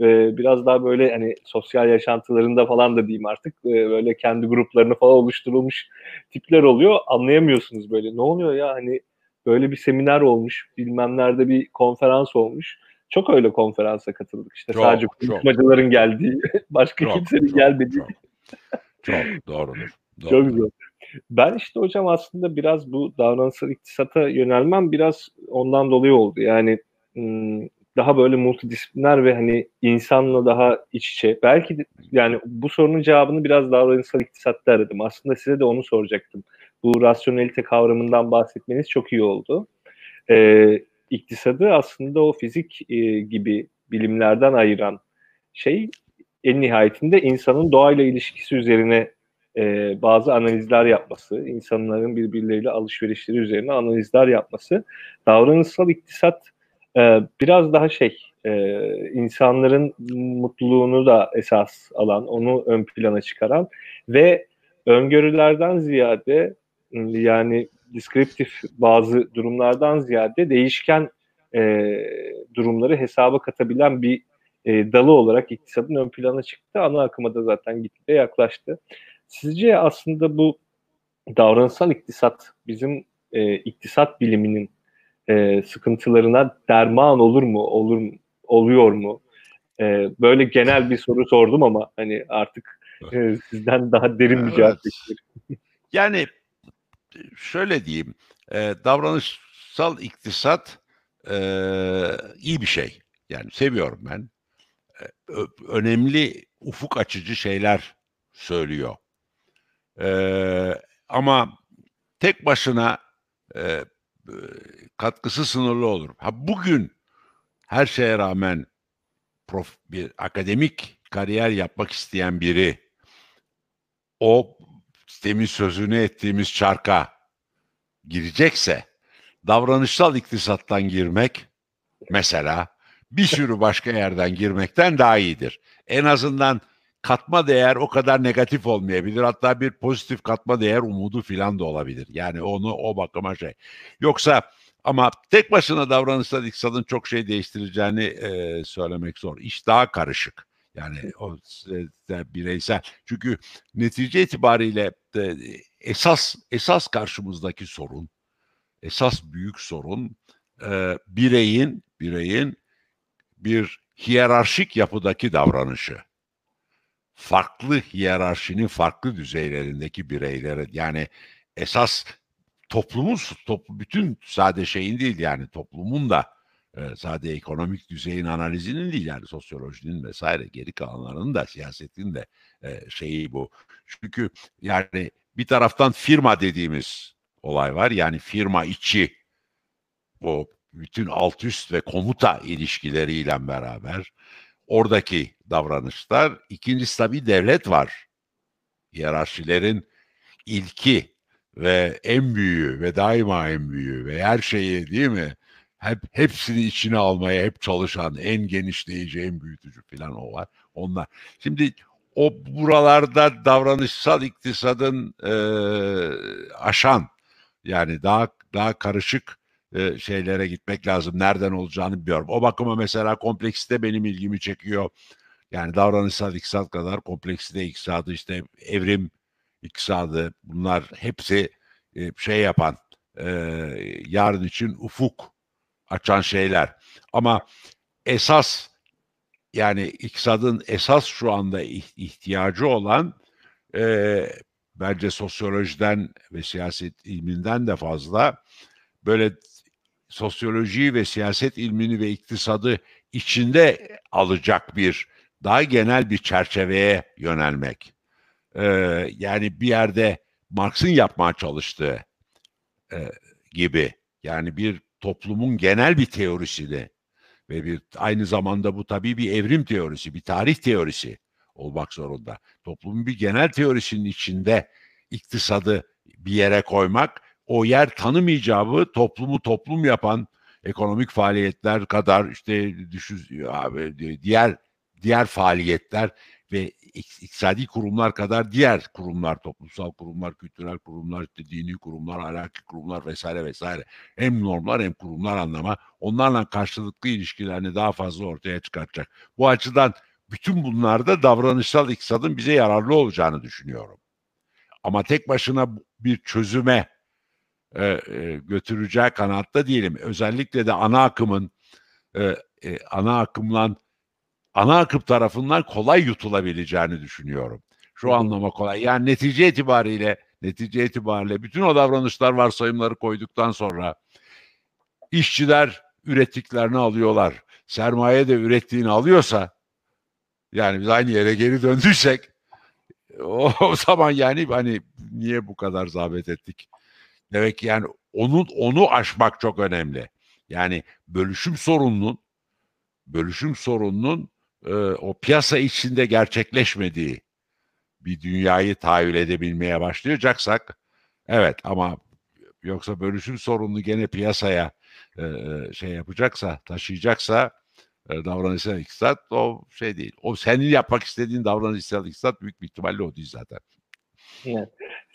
e, biraz daha böyle hani sosyal yaşantılarında falan da diyeyim artık e, böyle kendi gruplarını falan oluşturulmuş tipler oluyor. Anlayamıyorsunuz böyle ne oluyor ya hani böyle bir seminer olmuş bilmem nerede bir konferans olmuş. Çok öyle konferansa katıldık işte çok, sadece konuşmacıların geldiği başka çok, kimsenin çok, gelmediği.
Çok, çok doğrudur.
doğrudur. Çok güzel. Ben işte hocam aslında biraz bu davranışsal iktisata yönelmem biraz ondan dolayı oldu. Yani daha böyle multidisipliner ve hani insanla daha iç içe. Belki de, yani bu sorunun cevabını biraz davranışsal iktisatta aradım. Aslında size de onu soracaktım. Bu rasyonelite kavramından bahsetmeniz çok iyi oldu. Ee, iktisadı aslında o fizik e, gibi bilimlerden ayıran şey en nihayetinde insanın doğayla ilişkisi üzerine e, bazı analizler yapması, insanların birbirleriyle alışverişleri üzerine analizler yapması, davranışsal iktisat e, biraz daha şey, e, insanların mutluluğunu da esas alan, onu ön plana çıkaran ve öngörülerden ziyade yani deskriptif bazı durumlardan ziyade değişken e, durumları hesaba katabilen bir e, dalı olarak iktisadın ön plana çıktı. Ana akıma da zaten gitgide yaklaştı. Sizce aslında bu davranışsal iktisat bizim e, iktisat biliminin e, sıkıntılarına derman olur mu, olur mu, oluyor mu? E, böyle genel bir soru sordum ama hani artık e, sizden daha derin bir cevap bekliyorum.
yani şöyle diyeyim, e, davranışsal iktisat e, iyi bir şey. Yani seviyorum ben. E, önemli ufuk açıcı şeyler söylüyor. E, ama tek başına e, katkısı sınırlı olur. Ha bugün her şeye rağmen prof, bir akademik kariyer yapmak isteyen biri o demin sözünü ettiğimiz çarka girecekse davranışsal iktisattan girmek mesela bir sürü başka yerden girmekten daha iyidir. En azından katma değer o kadar negatif olmayabilir. Hatta bir pozitif katma değer umudu filan da olabilir. Yani onu o bakıma şey. Yoksa ama tek başına davranışsal iktisadın çok şey değiştireceğini e, söylemek zor. İş daha karışık. Yani o e, bireysel. Çünkü netice itibariyle e, esas esas karşımızdaki sorun, esas büyük sorun e, bireyin bireyin bir hiyerarşik yapıdaki davranışı farklı hiyerarşinin farklı düzeylerindeki bireyleri yani esas toplumun toplu bütün sade şeyin değil yani toplumun da e, sade ekonomik düzeyin analizinin değil yani sosyolojinin vesaire geri kalanlarının da siyasetin de e, şeyi bu. Çünkü yani bir taraftan firma dediğimiz olay var yani firma içi o bütün alt üst ve komuta ilişkileriyle beraber oradaki davranışlar. İkincisi tabii devlet var. Hiyerarşilerin ilki ve en büyüğü ve daima en büyüğü ve her şeyi değil mi? Hep hepsini içine almaya hep çalışan en genişleyici, en büyütücü falan o var. Onlar. Şimdi o buralarda davranışsal iktisadın e, aşan yani daha daha karışık e, şeylere gitmek lazım. Nereden olacağını biliyorum. O bakıma mesela kompleksite benim ilgimi çekiyor. Yani davranışsal iktisat kadar kompleksite iktisadı işte evrim iktisadı bunlar hepsi e, şey yapan e, yarın için ufuk açan şeyler. Ama esas yani iktisadın esas şu anda ihtiyacı olan e, bence sosyolojiden ve siyaset ilminden de fazla böyle sosyolojiyi ve siyaset ilmini ve iktisadı içinde alacak bir daha genel bir çerçeveye yönelmek. Ee, yani bir yerde Marx'ın yapmaya çalıştığı e, gibi yani bir toplumun genel bir teorisini ve bir aynı zamanda bu tabii bir evrim teorisi, bir tarih teorisi olmak zorunda. Toplumun bir genel teorisinin içinde iktisadı bir yere koymak o yer tanımayacağı toplumu toplum yapan ekonomik faaliyetler kadar işte düşüz diğer diğer faaliyetler ve iktisadi kurumlar kadar diğer kurumlar, toplumsal kurumlar, kültürel kurumlar, işte dini kurumlar, ahlaki kurumlar vesaire vesaire hem normlar hem kurumlar anlama onlarla karşılıklı ilişkilerini daha fazla ortaya çıkartacak. Bu açıdan bütün bunlarda davranışsal iktisadın bize yararlı olacağını düşünüyorum. Ama tek başına bir çözüme e, e, götüreceği kanatta değilim. Özellikle de ana akımın e, e, ana akımlan ana akım tarafından kolay yutulabileceğini düşünüyorum. Şu anlama kolay. Yani netice itibariyle netice itibariyle bütün o davranışlar varsayımları koyduktan sonra işçiler ürettiklerini alıyorlar. Sermaye de ürettiğini alıyorsa yani biz aynı yere geri döndüysek o, o zaman yani hani niye bu kadar zahmet ettik? Demek yani onu onu aşmak çok önemli. Yani bölüşüm sorununun bölüşüm sorununun e, o piyasa içinde gerçekleşmediği bir dünyayı tahayyül edebilmeye başlayacaksak evet ama yoksa bölüşüm sorununu gene piyasaya e, e, şey yapacaksa, taşıyacaksa e, davranışsal iktisat o şey değil. O senin yapmak istediğin davranışsal iktisat büyük bir ihtimalle o değil zaten.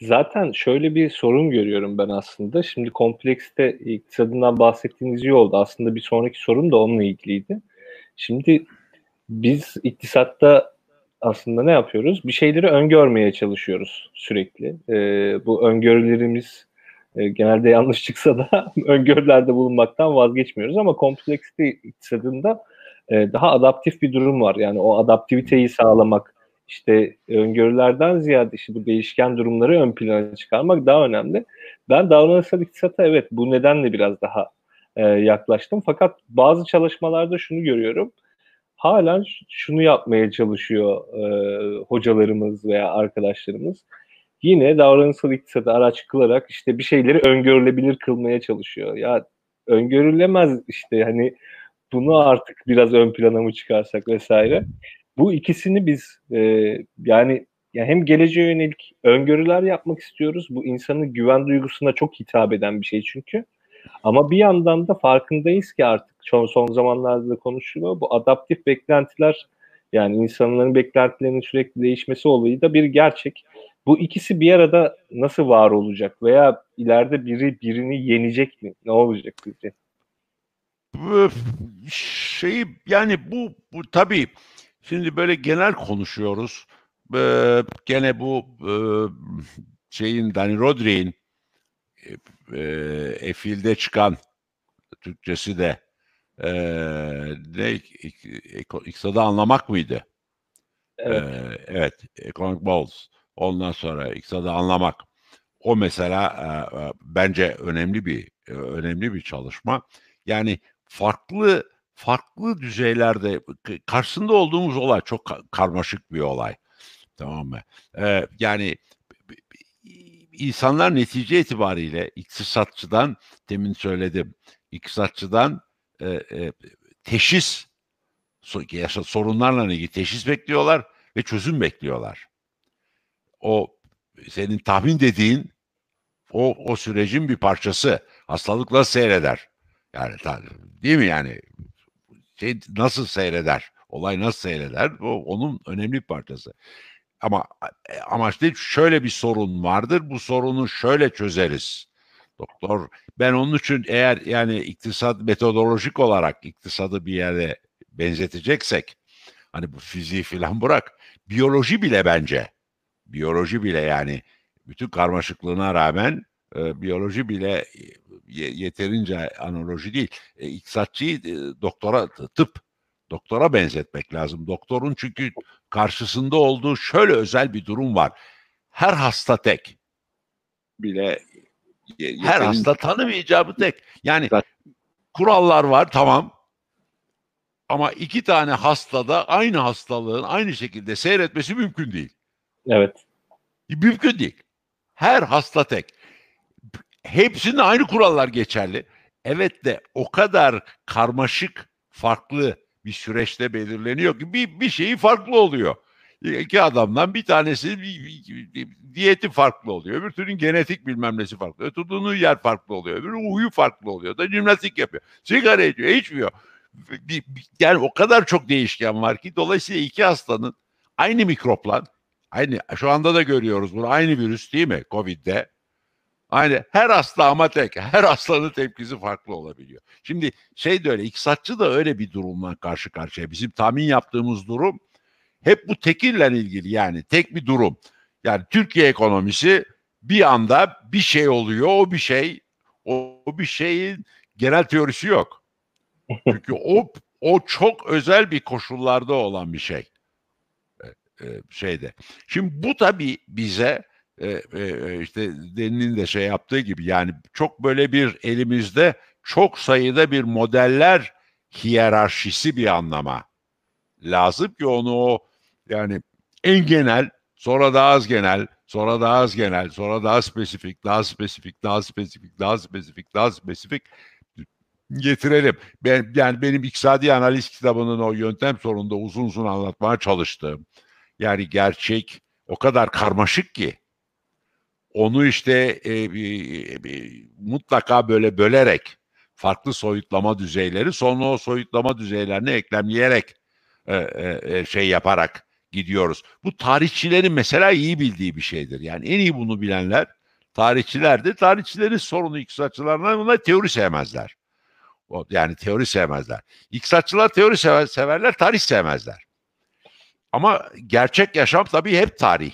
Zaten şöyle bir sorun görüyorum ben aslında. Şimdi komplekste iktisadından bahsettiğiniz iyi oldu. Aslında bir sonraki sorun da onunla ilgiliydi. Şimdi biz iktisatta aslında ne yapıyoruz? Bir şeyleri öngörmeye çalışıyoruz sürekli. Ee, bu öngörülerimiz e, genelde yanlış çıksa da öngörülerde bulunmaktan vazgeçmiyoruz ama kompleksite iktisadında e, daha adaptif bir durum var. Yani o adaptiviteyi sağlamak, işte öngörülerden ziyade işte bu değişken durumları ön plana çıkarmak daha önemli. Ben davranışsal iktisata evet bu nedenle biraz daha e, yaklaştım. Fakat bazı çalışmalarda şunu görüyorum. Halen şunu yapmaya çalışıyor e, hocalarımız veya arkadaşlarımız. Yine davranışsal iktisatı araç kılarak işte bir şeyleri öngörülebilir kılmaya çalışıyor. Ya öngörülemez işte hani bunu artık biraz ön plana mı çıkarsak vesaire. Bu ikisini biz e, yani ya hem geleceğe yönelik öngörüler yapmak istiyoruz. Bu insanın güven duygusuna çok hitap eden bir şey çünkü. Ama bir yandan da farkındayız ki artık son, son zamanlarda da konuşuluyor. Bu adaptif beklentiler yani insanların beklentilerinin sürekli değişmesi olayı da bir gerçek. Bu ikisi bir arada nasıl var olacak veya ileride biri birini yenecek mi? Ne olacak sizce?
Şey yani bu, bu tabii Şimdi böyle genel konuşuyoruz. Ee, gene bu e, şeyin Danny Rodri'nin e, Efil'de çıkan Türkçesi de e, ne iktisadı anlamak mıydı? Evet. E, evet. Economic Balls. Ondan sonra iktisadı anlamak. O mesela e, bence önemli bir e, önemli bir çalışma. Yani farklı farklı düzeylerde karşısında olduğumuz olay çok karmaşık bir olay. Tamam mı? Ee, yani insanlar netice itibariyle iktisatçıdan demin söyledim. iktisatçıdan e, e, teşhis sorunlarla ilgili teşhis bekliyorlar ve çözüm bekliyorlar. O senin tahmin dediğin o o sürecin bir parçası. Hastalıkla seyreder. Yani değil mi yani şey nasıl seyreder? Olay nasıl seyreder? O onun önemli bir parçası. Ama e, amaç değil şöyle bir sorun vardır. Bu sorunu şöyle çözeriz. Doktor ben onun için eğer yani iktisat metodolojik olarak iktisadı bir yere benzeteceksek hani bu fiziği filan bırak biyoloji bile bence biyoloji bile yani bütün karmaşıklığına rağmen e, biyoloji bile yeterince analoji değil. E, iktisatçıyı e, doktora tıp doktora benzetmek lazım. Doktorun çünkü karşısında olduğu şöyle özel bir durum var. Her hasta tek. Bile yeterince... her hasta tanımayacağı bu tek. Yani kurallar var tamam. Ama iki tane hastada aynı hastalığın aynı şekilde seyretmesi mümkün değil.
Evet.
Mümkün değil. Her hasta tek hepsinde aynı kurallar geçerli. Evet de o kadar karmaşık, farklı bir süreçte belirleniyor ki bir, bir şeyi farklı oluyor. İki adamdan bir tanesi diyeti farklı oluyor. Öbür türün genetik bilmem nesi farklı. Öbür Tutduğu yer farklı oluyor. Öbür huyu farklı oluyor. Da jimnastik yapıyor. Sigara içiyor, içmiyor. Yani o kadar çok değişken var ki dolayısıyla iki hastanın aynı mikropla aynı şu anda da görüyoruz bunu aynı virüs değil mi Covid'de Aynı her hasta ama tek. Her hastanın tepkisi farklı olabiliyor. Şimdi şey de öyle, iktisatçı da öyle bir durumla karşı karşıya. Bizim tahmin yaptığımız durum hep bu tekille ilgili yani tek bir durum. Yani Türkiye ekonomisi bir anda bir şey oluyor, o bir şey, o, bir şeyin genel teorisi yok. Çünkü o o çok özel bir koşullarda olan bir şey. Ee, şeyde. Şimdi bu tabii bize e, e, işte Deni'nin de şey yaptığı gibi yani çok böyle bir elimizde çok sayıda bir modeller hiyerarşisi bir anlama lazım ki onu o yani en genel sonra daha az genel sonra daha az genel sonra daha spesifik daha spesifik daha spesifik daha spesifik daha spesifik getirelim. Ben, yani benim iktisadi analiz kitabının o yöntem sorununda uzun uzun anlatmaya çalıştığım yani gerçek o kadar karmaşık ki onu işte e, bir, bir, mutlaka böyle bölerek farklı soyutlama düzeyleri sonra o soyutlama düzeylerini eklemleyerek e, e, e, şey yaparak gidiyoruz. Bu tarihçilerin mesela iyi bildiği bir şeydir. Yani en iyi bunu bilenler tarihçilerdir. Tarihçilerin sorunu iktisatçılarına buna teori sevmezler. Yani teori sevmezler. İktisatçılar teori sever, severler, tarih sevmezler. Ama gerçek yaşam tabii hep tarih.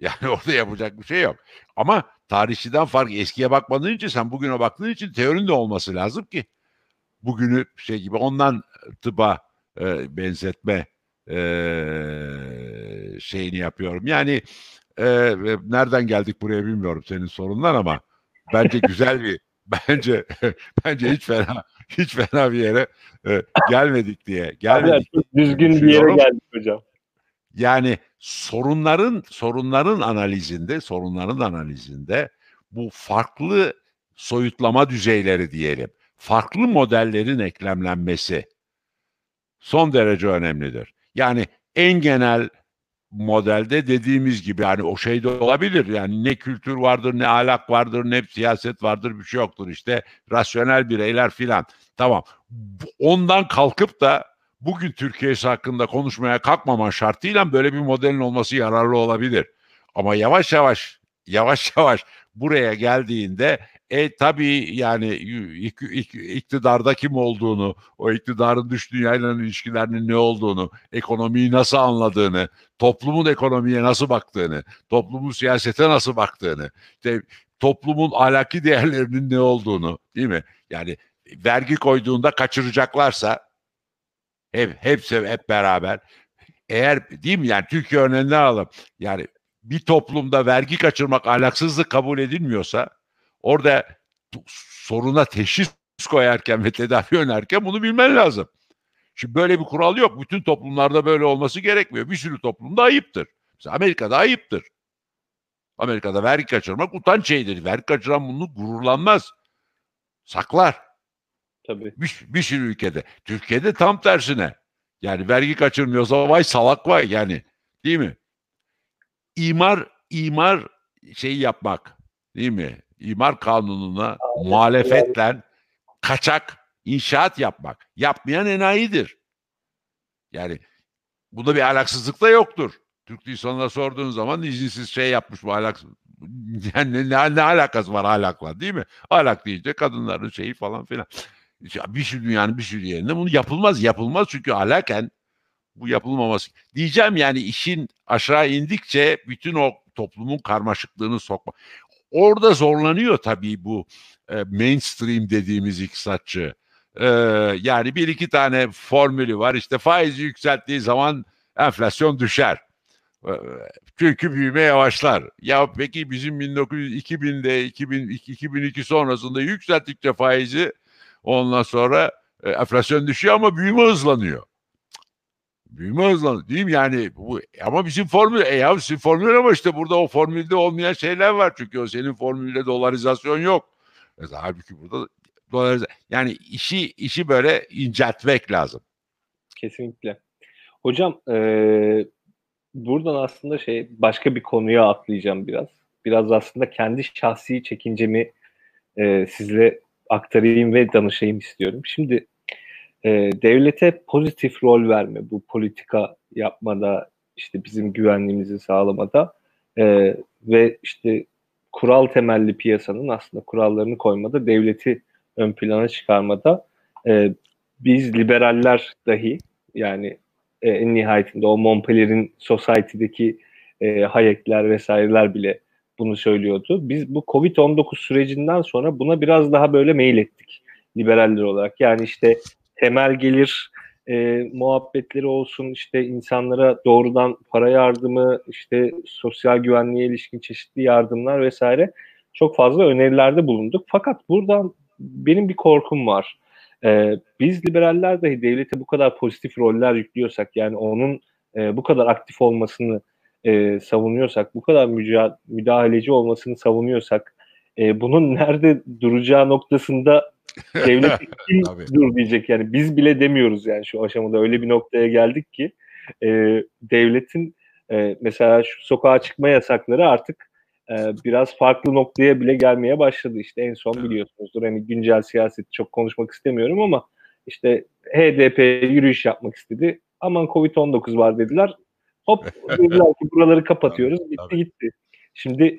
Yani orada yapacak bir şey yok. Ama tarihçiden fark eskiye bakmadığın için sen bugüne baktığın için teorinin de olması lazım ki bugünü şey gibi ondan tıba e, benzetme e, şeyini yapıyorum. Yani e, nereden geldik buraya bilmiyorum senin sorunlar ama bence güzel bir bence bence hiç fena hiç fena bir yere e, gelmedik diye gelmedik.
Abi, düzgün bir yere geldik hocam.
Yani sorunların sorunların analizinde, sorunların analizinde bu farklı soyutlama düzeyleri diyelim, farklı modellerin eklemlenmesi son derece önemlidir. Yani en genel modelde dediğimiz gibi yani o şey de olabilir. Yani ne kültür vardır, ne ahlak vardır, ne siyaset vardır bir şey yoktur işte. Rasyonel bireyler filan. Tamam. Ondan kalkıp da bugün Türkiye'si hakkında konuşmaya kalkmaman şartıyla böyle bir modelin olması yararlı olabilir. Ama yavaş yavaş yavaş yavaş buraya geldiğinde e tabii yani iktidarda kim olduğunu, o iktidarın dış dünyayla ilişkilerinin ne olduğunu, ekonomiyi nasıl anladığını, toplumun ekonomiye nasıl baktığını, toplumun siyasete nasıl baktığını, işte toplumun ahlaki değerlerinin ne olduğunu, değil mi? Yani vergi koyduğunda kaçıracaklarsa hep hepsi hep beraber. Eğer değil mi yani Türkiye örneğinden alalım. Yani bir toplumda vergi kaçırmak ahlaksızlık kabul edilmiyorsa orada soruna teşhis koyarken ve tedavi önerken bunu bilmen lazım. Şimdi böyle bir kural yok. Bütün toplumlarda böyle olması gerekmiyor. Bir sürü toplumda ayıptır. Mesela Amerika'da ayıptır. Amerika'da vergi kaçırmak utanç şeydir. Vergi kaçıran bunu gururlanmaz. Saklar.
Tabii.
Bir, bir sürü ülkede. Türkiye'de tam tersine. Yani vergi kaçırmıyorsa vay salak vay yani. Değil mi? İmar, imar şey yapmak. Değil mi? İmar kanununa Aynen. muhalefetle kaçak inşaat yapmak. Yapmayan enayidir. Yani bunda bir alaksızlık da yoktur. Türk insanına sorduğun zaman izinsiz şey yapmış bu ahlaksız. Yani ne, ne alakası var ahlakla değil mi? Ahlak deyince kadınların şeyi falan filan bir sürü dünyanın bir sürü yerinde bunu yapılmaz. Yapılmaz çünkü alaken bu yapılmaması. Diyeceğim yani işin aşağı indikçe bütün o toplumun karmaşıklığını sokma. Orada zorlanıyor tabii bu e, mainstream dediğimiz iktisatçı. E, yani bir iki tane formülü var. İşte faizi yükselttiği zaman enflasyon düşer. E, çünkü büyüme yavaşlar. Ya peki bizim 1900 2000'de 2000, 2002 sonrasında yükselttikçe faizi Ondan sonra e, enflasyon düşüyor ama büyüme hızlanıyor. Büyüme hızlanıyor değil mi? Yani bu ama bizim formül e ya sizin formül ama işte burada o formülde olmayan şeyler var çünkü o senin formülde dolarizasyon yok. Mesela halbuki burada dolarizasyon yani işi işi böyle inceltmek lazım.
Kesinlikle. Hocam e, buradan aslında şey başka bir konuya atlayacağım biraz. Biraz aslında kendi şahsi çekincemi e, sizle aktarayım ve danışayım istiyorum. Şimdi e, devlete pozitif rol verme bu politika yapmada işte bizim güvenliğimizi sağlamada e, ve işte kural temelli piyasanın aslında kurallarını koymada devleti ön plana çıkarmada e, biz liberaller dahi yani e, en nihayetinde o Montpellier'in Society'deki e, Hayek'ler vesaireler bile bunu söylüyordu. Biz bu Covid-19 sürecinden sonra buna biraz daha böyle mail ettik liberaller olarak. Yani işte temel gelir e, muhabbetleri olsun işte insanlara doğrudan para yardımı işte sosyal güvenliğe ilişkin çeşitli yardımlar vesaire çok fazla önerilerde bulunduk. Fakat buradan benim bir korkum var. Ee, biz liberaller dahi devlete bu kadar pozitif roller yüklüyorsak yani onun e, bu kadar aktif olmasını e, savunuyorsak, bu kadar müca- müdahaleci olmasını savunuyorsak, e, bunun nerede duracağı noktasında devlet kim dur diyecek yani biz bile demiyoruz yani şu aşamada öyle bir noktaya geldik ki e, devletin E, mesela şu sokağa çıkma yasakları artık e, biraz farklı noktaya bile gelmeye başladı. İşte en son biliyorsunuzdur hani güncel siyaset çok konuşmak istemiyorum ama işte HDP yürüyüş yapmak istedi. Aman Covid-19 var dediler. Hop dediler ki buraları kapatıyoruz. Tabii, bitti tabii. gitti. Şimdi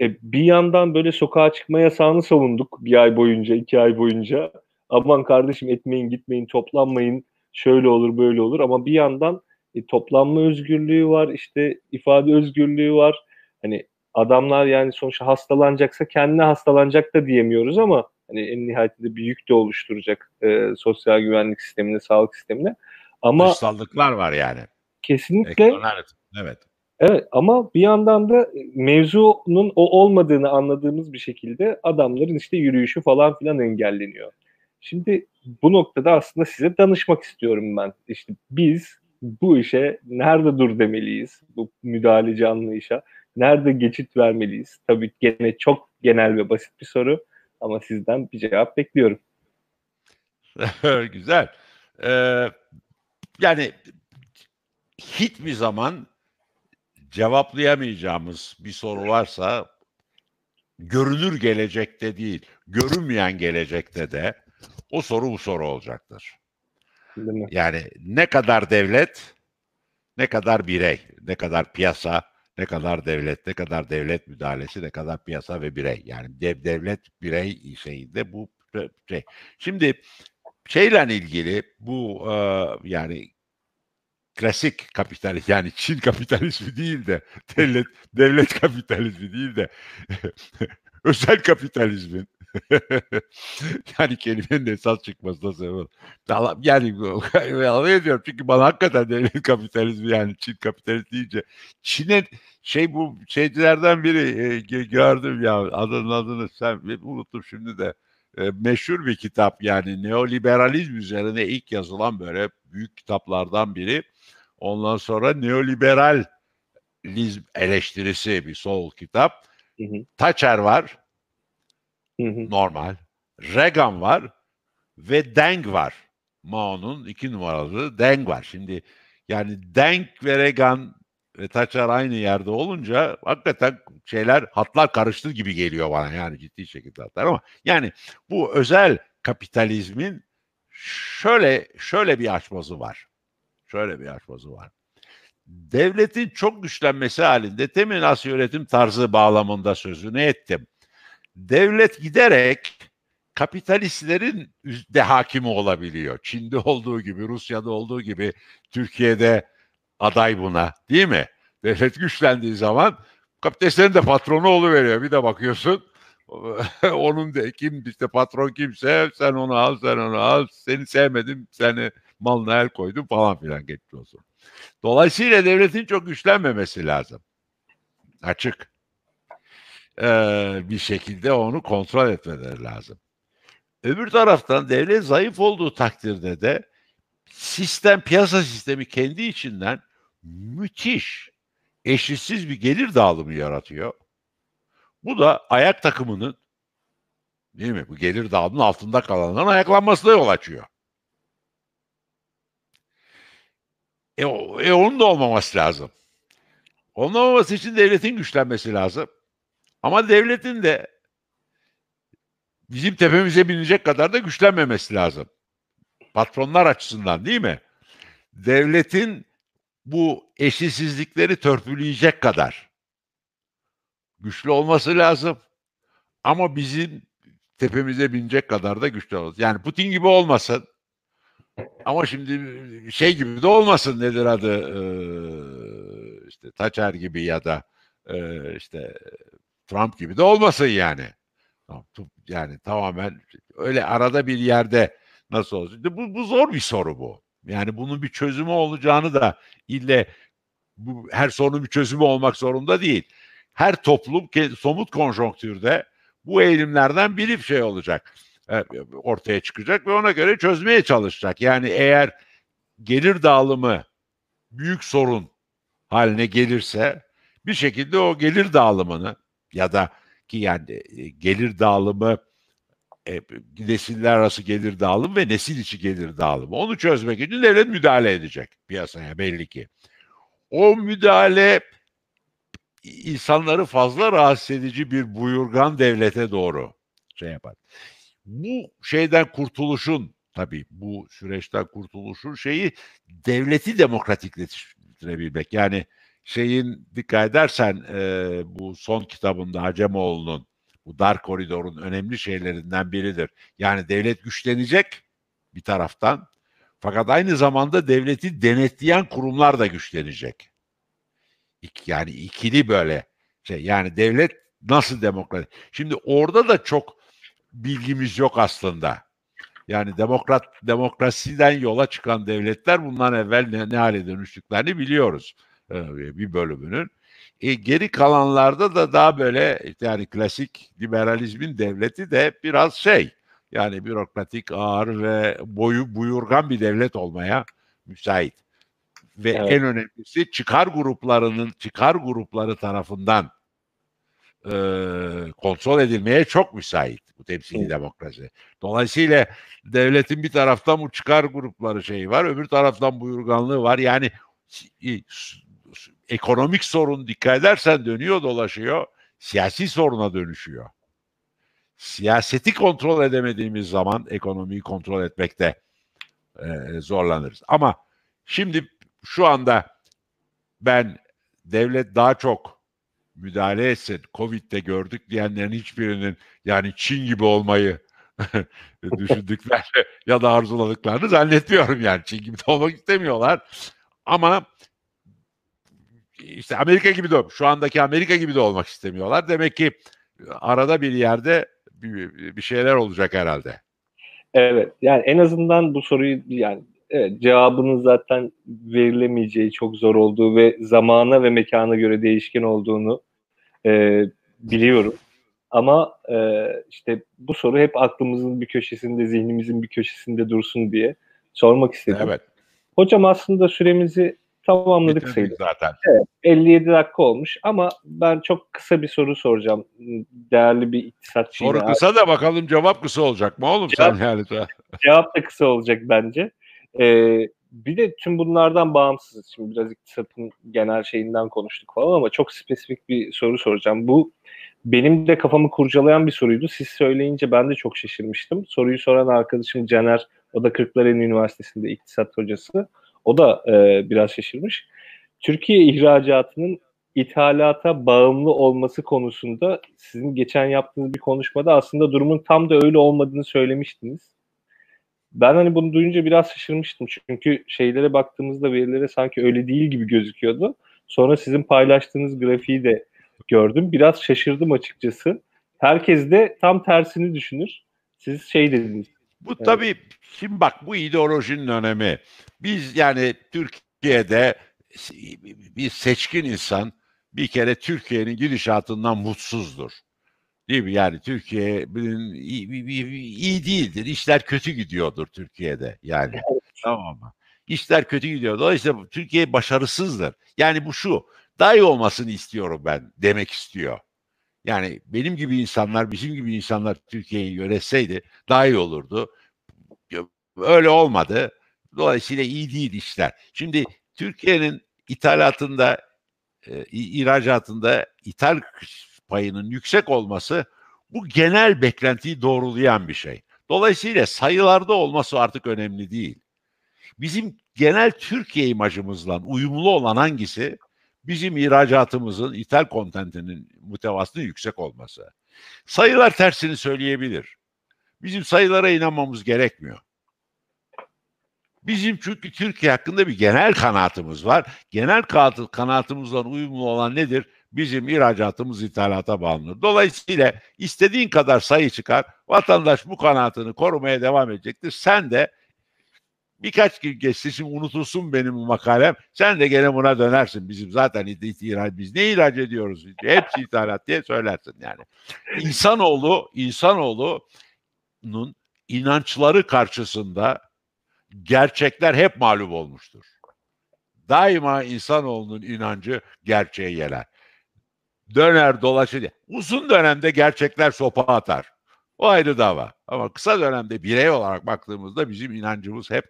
e, bir yandan böyle sokağa çıkma yasağını savunduk bir ay boyunca, iki ay boyunca. Aman kardeşim etmeyin, gitmeyin, toplanmayın, şöyle olur, böyle olur. Ama bir yandan e, toplanma özgürlüğü var, işte ifade özgürlüğü var. Hani adamlar yani sonuçta hastalanacaksa kendine hastalanacak da diyemiyoruz ama hani en nihayetinde bir yük de oluşturacak e, sosyal güvenlik sistemine, sağlık sistemine. Ama
dışsallıklar var yani.
Kesinlikle.
Evet. Evet.
Evet ama bir yandan da mevzunun o olmadığını anladığımız bir şekilde adamların işte yürüyüşü falan filan engelleniyor. Şimdi bu noktada aslında size danışmak istiyorum ben. İşte biz bu işe nerede dur demeliyiz? Bu müdahaleci anlayışa. Nerede geçit vermeliyiz? Tabii gene çok genel ve basit bir soru ama sizden bir cevap bekliyorum.
Güzel. Ee, yani hiçbir zaman cevaplayamayacağımız bir soru varsa görünür gelecekte değil, görünmeyen gelecekte de o soru bu soru olacaktır. Yani ne kadar devlet, ne kadar birey, ne kadar piyasa, ne kadar devlet, ne kadar devlet müdahalesi, ne kadar piyasa ve birey. Yani dev, devlet birey şeyinde bu şey. Şimdi şeyle ilgili bu e, yani klasik kapitalizm yani Çin kapitalizmi değil de devlet devlet kapitalizmi değil de özel kapitalizmin. Yani kelimenin esas çıkmasına sebep Yani alay ediyorum çünkü bana hakikaten devlet kapitalizmi yani Çin kapitalizmi deyince Çin'e şey bu şeycilerden biri e, gördüm ya adının adını sen unuttum şimdi de e, meşhur bir kitap yani neoliberalizm üzerine ilk yazılan böyle büyük kitaplardan biri. Ondan sonra neoliberalizm eleştirisi bir sol kitap. Hı hı. Thatcher var. Hı hı. Normal. Reagan var ve Deng var. Mao'nun iki numaralı Deng var. Şimdi yani Deng ve Reagan ve Thatcher aynı yerde olunca hakikaten şeyler hatlar karıştı gibi geliyor bana yani ciddi şekilde hatlar ama yani bu özel kapitalizmin şöyle şöyle bir açması var. Şöyle bir açması var. Devletin çok güçlenmesi halinde teminat yönetim tarzı bağlamında sözünü ettim. Devlet giderek kapitalistlerin de hakimi olabiliyor. Çin'de olduğu gibi, Rusya'da olduğu gibi Türkiye'de aday buna değil mi? Devlet güçlendiği zaman kapitalistlerin de patronu veriyor. Bir de bakıyorsun onun de kim işte patron kimse sen onu al sen onu al seni sevmedim seni malına el koydum falan filan geçti olsun. Dolayısıyla devletin çok güçlenmemesi lazım. Açık. Ee, bir şekilde onu kontrol etmeleri lazım. Öbür taraftan devlet zayıf olduğu takdirde de sistem, piyasa sistemi kendi içinden müthiş, eşitsiz bir gelir dağılımı yaratıyor. Bu da ayak takımının değil mi? Bu gelir dağılımının altında kalanların ayaklanmasına yol açıyor. E, e onun da olmaması lazım. Olmaması için devletin güçlenmesi lazım. Ama devletin de bizim tepemize binecek kadar da güçlenmemesi lazım. Patronlar açısından değil mi? Devletin bu eşitsizlikleri törpüleyecek kadar güçlü olması lazım. Ama bizim tepemize binecek kadar da güçlü olması. Yani Putin gibi olmasın. Ama şimdi şey gibi de olmasın nedir adı ee, işte Thatcher gibi ya da e, işte Trump gibi de olmasın yani. Yani tamamen öyle arada bir yerde nasıl olacak? Bu, bu zor bir soru bu. Yani bunun bir çözümü olacağını da ille bu her sorunun bir çözümü olmak zorunda değil. Her toplum somut konjonktürde bu eğilimlerden biri bir şey olacak. E, ortaya çıkacak ve ona göre çözmeye çalışacak. Yani eğer gelir dağılımı büyük sorun haline gelirse bir şekilde o gelir dağılımını ya da ki yani e, gelir dağılımı e, nesiller arası gelir dağılımı ve nesil içi gelir dağılımı. Onu çözmek için devlet müdahale edecek piyasaya belli ki. o müdahale insanları fazla rahatsız edici bir buyurgan devlete doğru şey yapar. Bu şeyden kurtuluşun tabii bu süreçten kurtuluşun şeyi devleti demokratikleştirebilmek. Yani şeyin dikkat edersen e, bu son kitabında Hacemoğlu'nun bu dar koridorun önemli şeylerinden biridir. Yani devlet güçlenecek bir taraftan fakat aynı zamanda devleti denetleyen kurumlar da güçlenecek. Yani ikili böyle şey yani devlet nasıl demokrat? Şimdi orada da çok bilgimiz yok aslında. Yani demokrat demokrasiden yola çıkan devletler bundan evvel ne, ne hale dönüştüklerini biliyoruz. Ee, bir bölümünün. E, geri kalanlarda da daha böyle yani klasik liberalizmin devleti de biraz şey yani bürokratik, ağır ve boyu buyurgan bir devlet olmaya müsait. Ve evet. en önemlisi çıkar gruplarının çıkar grupları tarafından e, kontrol edilmeye çok müsait bu temsili evet. demokrasi. Dolayısıyla devletin bir taraftan bu çıkar grupları şeyi var, öbür taraftan buyurganlığı var. Yani ekonomik sorun dikkat edersen dönüyor dolaşıyor, siyasi soruna dönüşüyor. Siyaseti kontrol edemediğimiz zaman ekonomiyi kontrol etmekte e, zorlanırız. Ama şimdi şu anda ben devlet daha çok müdahale etsin, Covid'de gördük diyenlerin hiçbirinin yani Çin gibi olmayı düşündükleri ya da arzuladıklarını zannetmiyorum yani. Çin gibi de olmak istemiyorlar. Ama işte Amerika gibi de şu andaki Amerika gibi de olmak istemiyorlar. Demek ki arada bir yerde bir, bir şeyler olacak herhalde.
Evet yani en azından bu soruyu yani evet, cevabının zaten verilemeyeceği çok zor olduğu ve zamana ve mekana göre değişken olduğunu e, biliyorum. Ama e, işte bu soru hep aklımızın bir köşesinde, zihnimizin bir köşesinde dursun diye sormak istedim. Evet. Hocam aslında süremizi tamamladık sayılır. zaten. Evet, 57 dakika olmuş ama ben çok kısa bir soru soracağım. Değerli bir iktisatçı.
Soru kısa da bakalım cevap kısa olacak mı oğlum cevap, sen yani?
cevap da kısa olacak bence. Ee, bir de tüm bunlardan bağımsız. Şimdi biraz iktisatın genel şeyinden konuştuk falan ama çok spesifik bir soru soracağım. Bu benim de kafamı kurcalayan bir soruydu. Siz söyleyince ben de çok şaşırmıştım. Soruyu soran arkadaşım Caner, o da Kırklareli Üniversitesi'nde iktisat hocası. O da e, biraz şaşırmış. Türkiye ihracatının ithalata bağımlı olması konusunda sizin geçen yaptığınız bir konuşmada aslında durumun tam da öyle olmadığını söylemiştiniz. Ben hani bunu duyunca biraz şaşırmıştım. Çünkü şeylere baktığımızda verilere sanki öyle değil gibi gözüküyordu. Sonra sizin paylaştığınız grafiği de gördüm. Biraz şaşırdım açıkçası. Herkes de tam tersini düşünür. Siz şey dediniz.
Bu evet. tabii şimdi bak bu ideolojinin önemi. Biz yani Türkiye'de bir seçkin insan bir kere Türkiye'nin gidişatından mutsuzdur. Değil mi? Yani Türkiye'nin iyi, iyi değildir. İşler kötü gidiyordur Türkiye'de yani. Tamam mı? İşler kötü gidiyor. Dolayısıyla Türkiye başarısızdır. Yani bu şu. Daha iyi olmasını istiyorum ben demek istiyor. Yani benim gibi insanlar, bizim gibi insanlar Türkiye'yi yönetseydi daha iyi olurdu. Öyle olmadı. Dolayısıyla iyi değil işler. Şimdi Türkiye'nin ithalatında, e, ihracatında ithal payının yüksek olması bu genel beklentiyi doğrulayan bir şey. Dolayısıyla sayılarda olması artık önemli değil. Bizim genel Türkiye imajımızla uyumlu olan hangisi? Bizim ihracatımızın ithal kontentinin mütevasının yüksek olması. Sayılar tersini söyleyebilir. Bizim sayılara inanmamız gerekmiyor. Bizim çünkü Türkiye hakkında bir genel kanaatımız var. Genel kanaatimizle uyumlu olan nedir? Bizim ihracatımız ithalata bağlıdır. Dolayısıyla istediğin kadar sayı çıkar. Vatandaş bu kanaatini korumaya devam edecektir. Sen de birkaç gün geçti şimdi unutulsun benim makalem. Sen de gene buna dönersin. Bizim zaten ihraç biz ne ihraç ediyoruz? Hepsi ithalat diye söylersin yani. İnsanoğlu, insanoğlunun inançları karşısında gerçekler hep mağlup olmuştur. Daima insanoğlunun inancı gerçeğe yeler. Döner dolaşır. Uzun dönemde gerçekler sopa atar. O ayrı dava. Ama kısa dönemde birey olarak baktığımızda bizim inancımız hep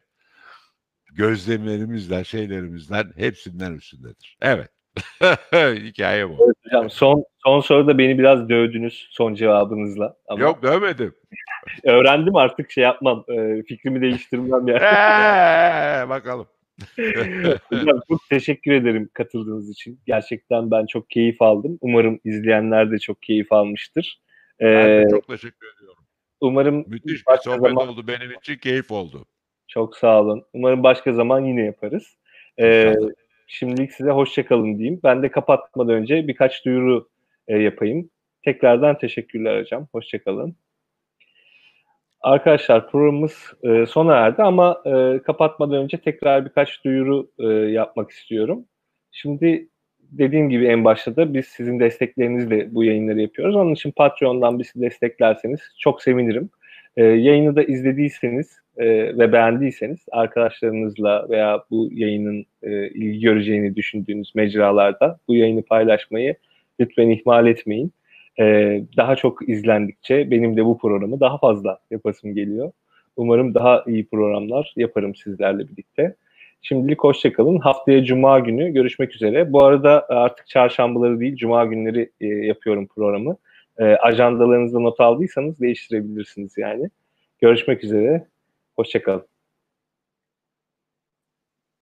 gözlemlerimizden, şeylerimizden hepsinden üstündedir. Evet. Hikaye bu.
Evet hocam son son soruda beni biraz dövdünüz son cevabınızla.
Ama Yok dövmedim.
Öğrendim artık şey yapmam. E, fikrimi değiştirmem yani.
Ee, bakalım.
hocam çok teşekkür ederim katıldığınız için. Gerçekten ben çok keyif aldım. Umarım izleyenler de çok keyif almıştır.
Ee, ben de çok teşekkür ediyorum.
Umarım
müthiş bir sohbet zaman... oldu benim için keyif oldu.
Çok sağ olun. Umarım başka zaman yine yaparız. Ee, şimdilik size hoşçakalın diyeyim. Ben de kapatmadan önce birkaç duyuru e, yapayım. Tekrardan teşekkürler hocam. Hoşçakalın. Arkadaşlar programımız e, sona erdi ama e, kapatmadan önce tekrar birkaç duyuru e, yapmak istiyorum. Şimdi dediğim gibi en başta da biz sizin desteklerinizle bu yayınları yapıyoruz. Onun için Patreon'dan bizi desteklerseniz çok sevinirim. E, yayını da izlediyseniz e, ve beğendiyseniz arkadaşlarınızla veya bu yayının e, ilgi göreceğini düşündüğünüz mecralarda bu yayını paylaşmayı lütfen ihmal etmeyin. E, daha çok izlendikçe benim de bu programı daha fazla yapasım geliyor. Umarım daha iyi programlar yaparım sizlerle birlikte. Şimdilik hoşçakalın. Haftaya Cuma günü görüşmek üzere. Bu arada artık çarşambaları değil, Cuma günleri e, yapıyorum programı. E, ajandalarınızda not aldıysanız değiştirebilirsiniz yani. Görüşmek üzere. Hoşçakalın.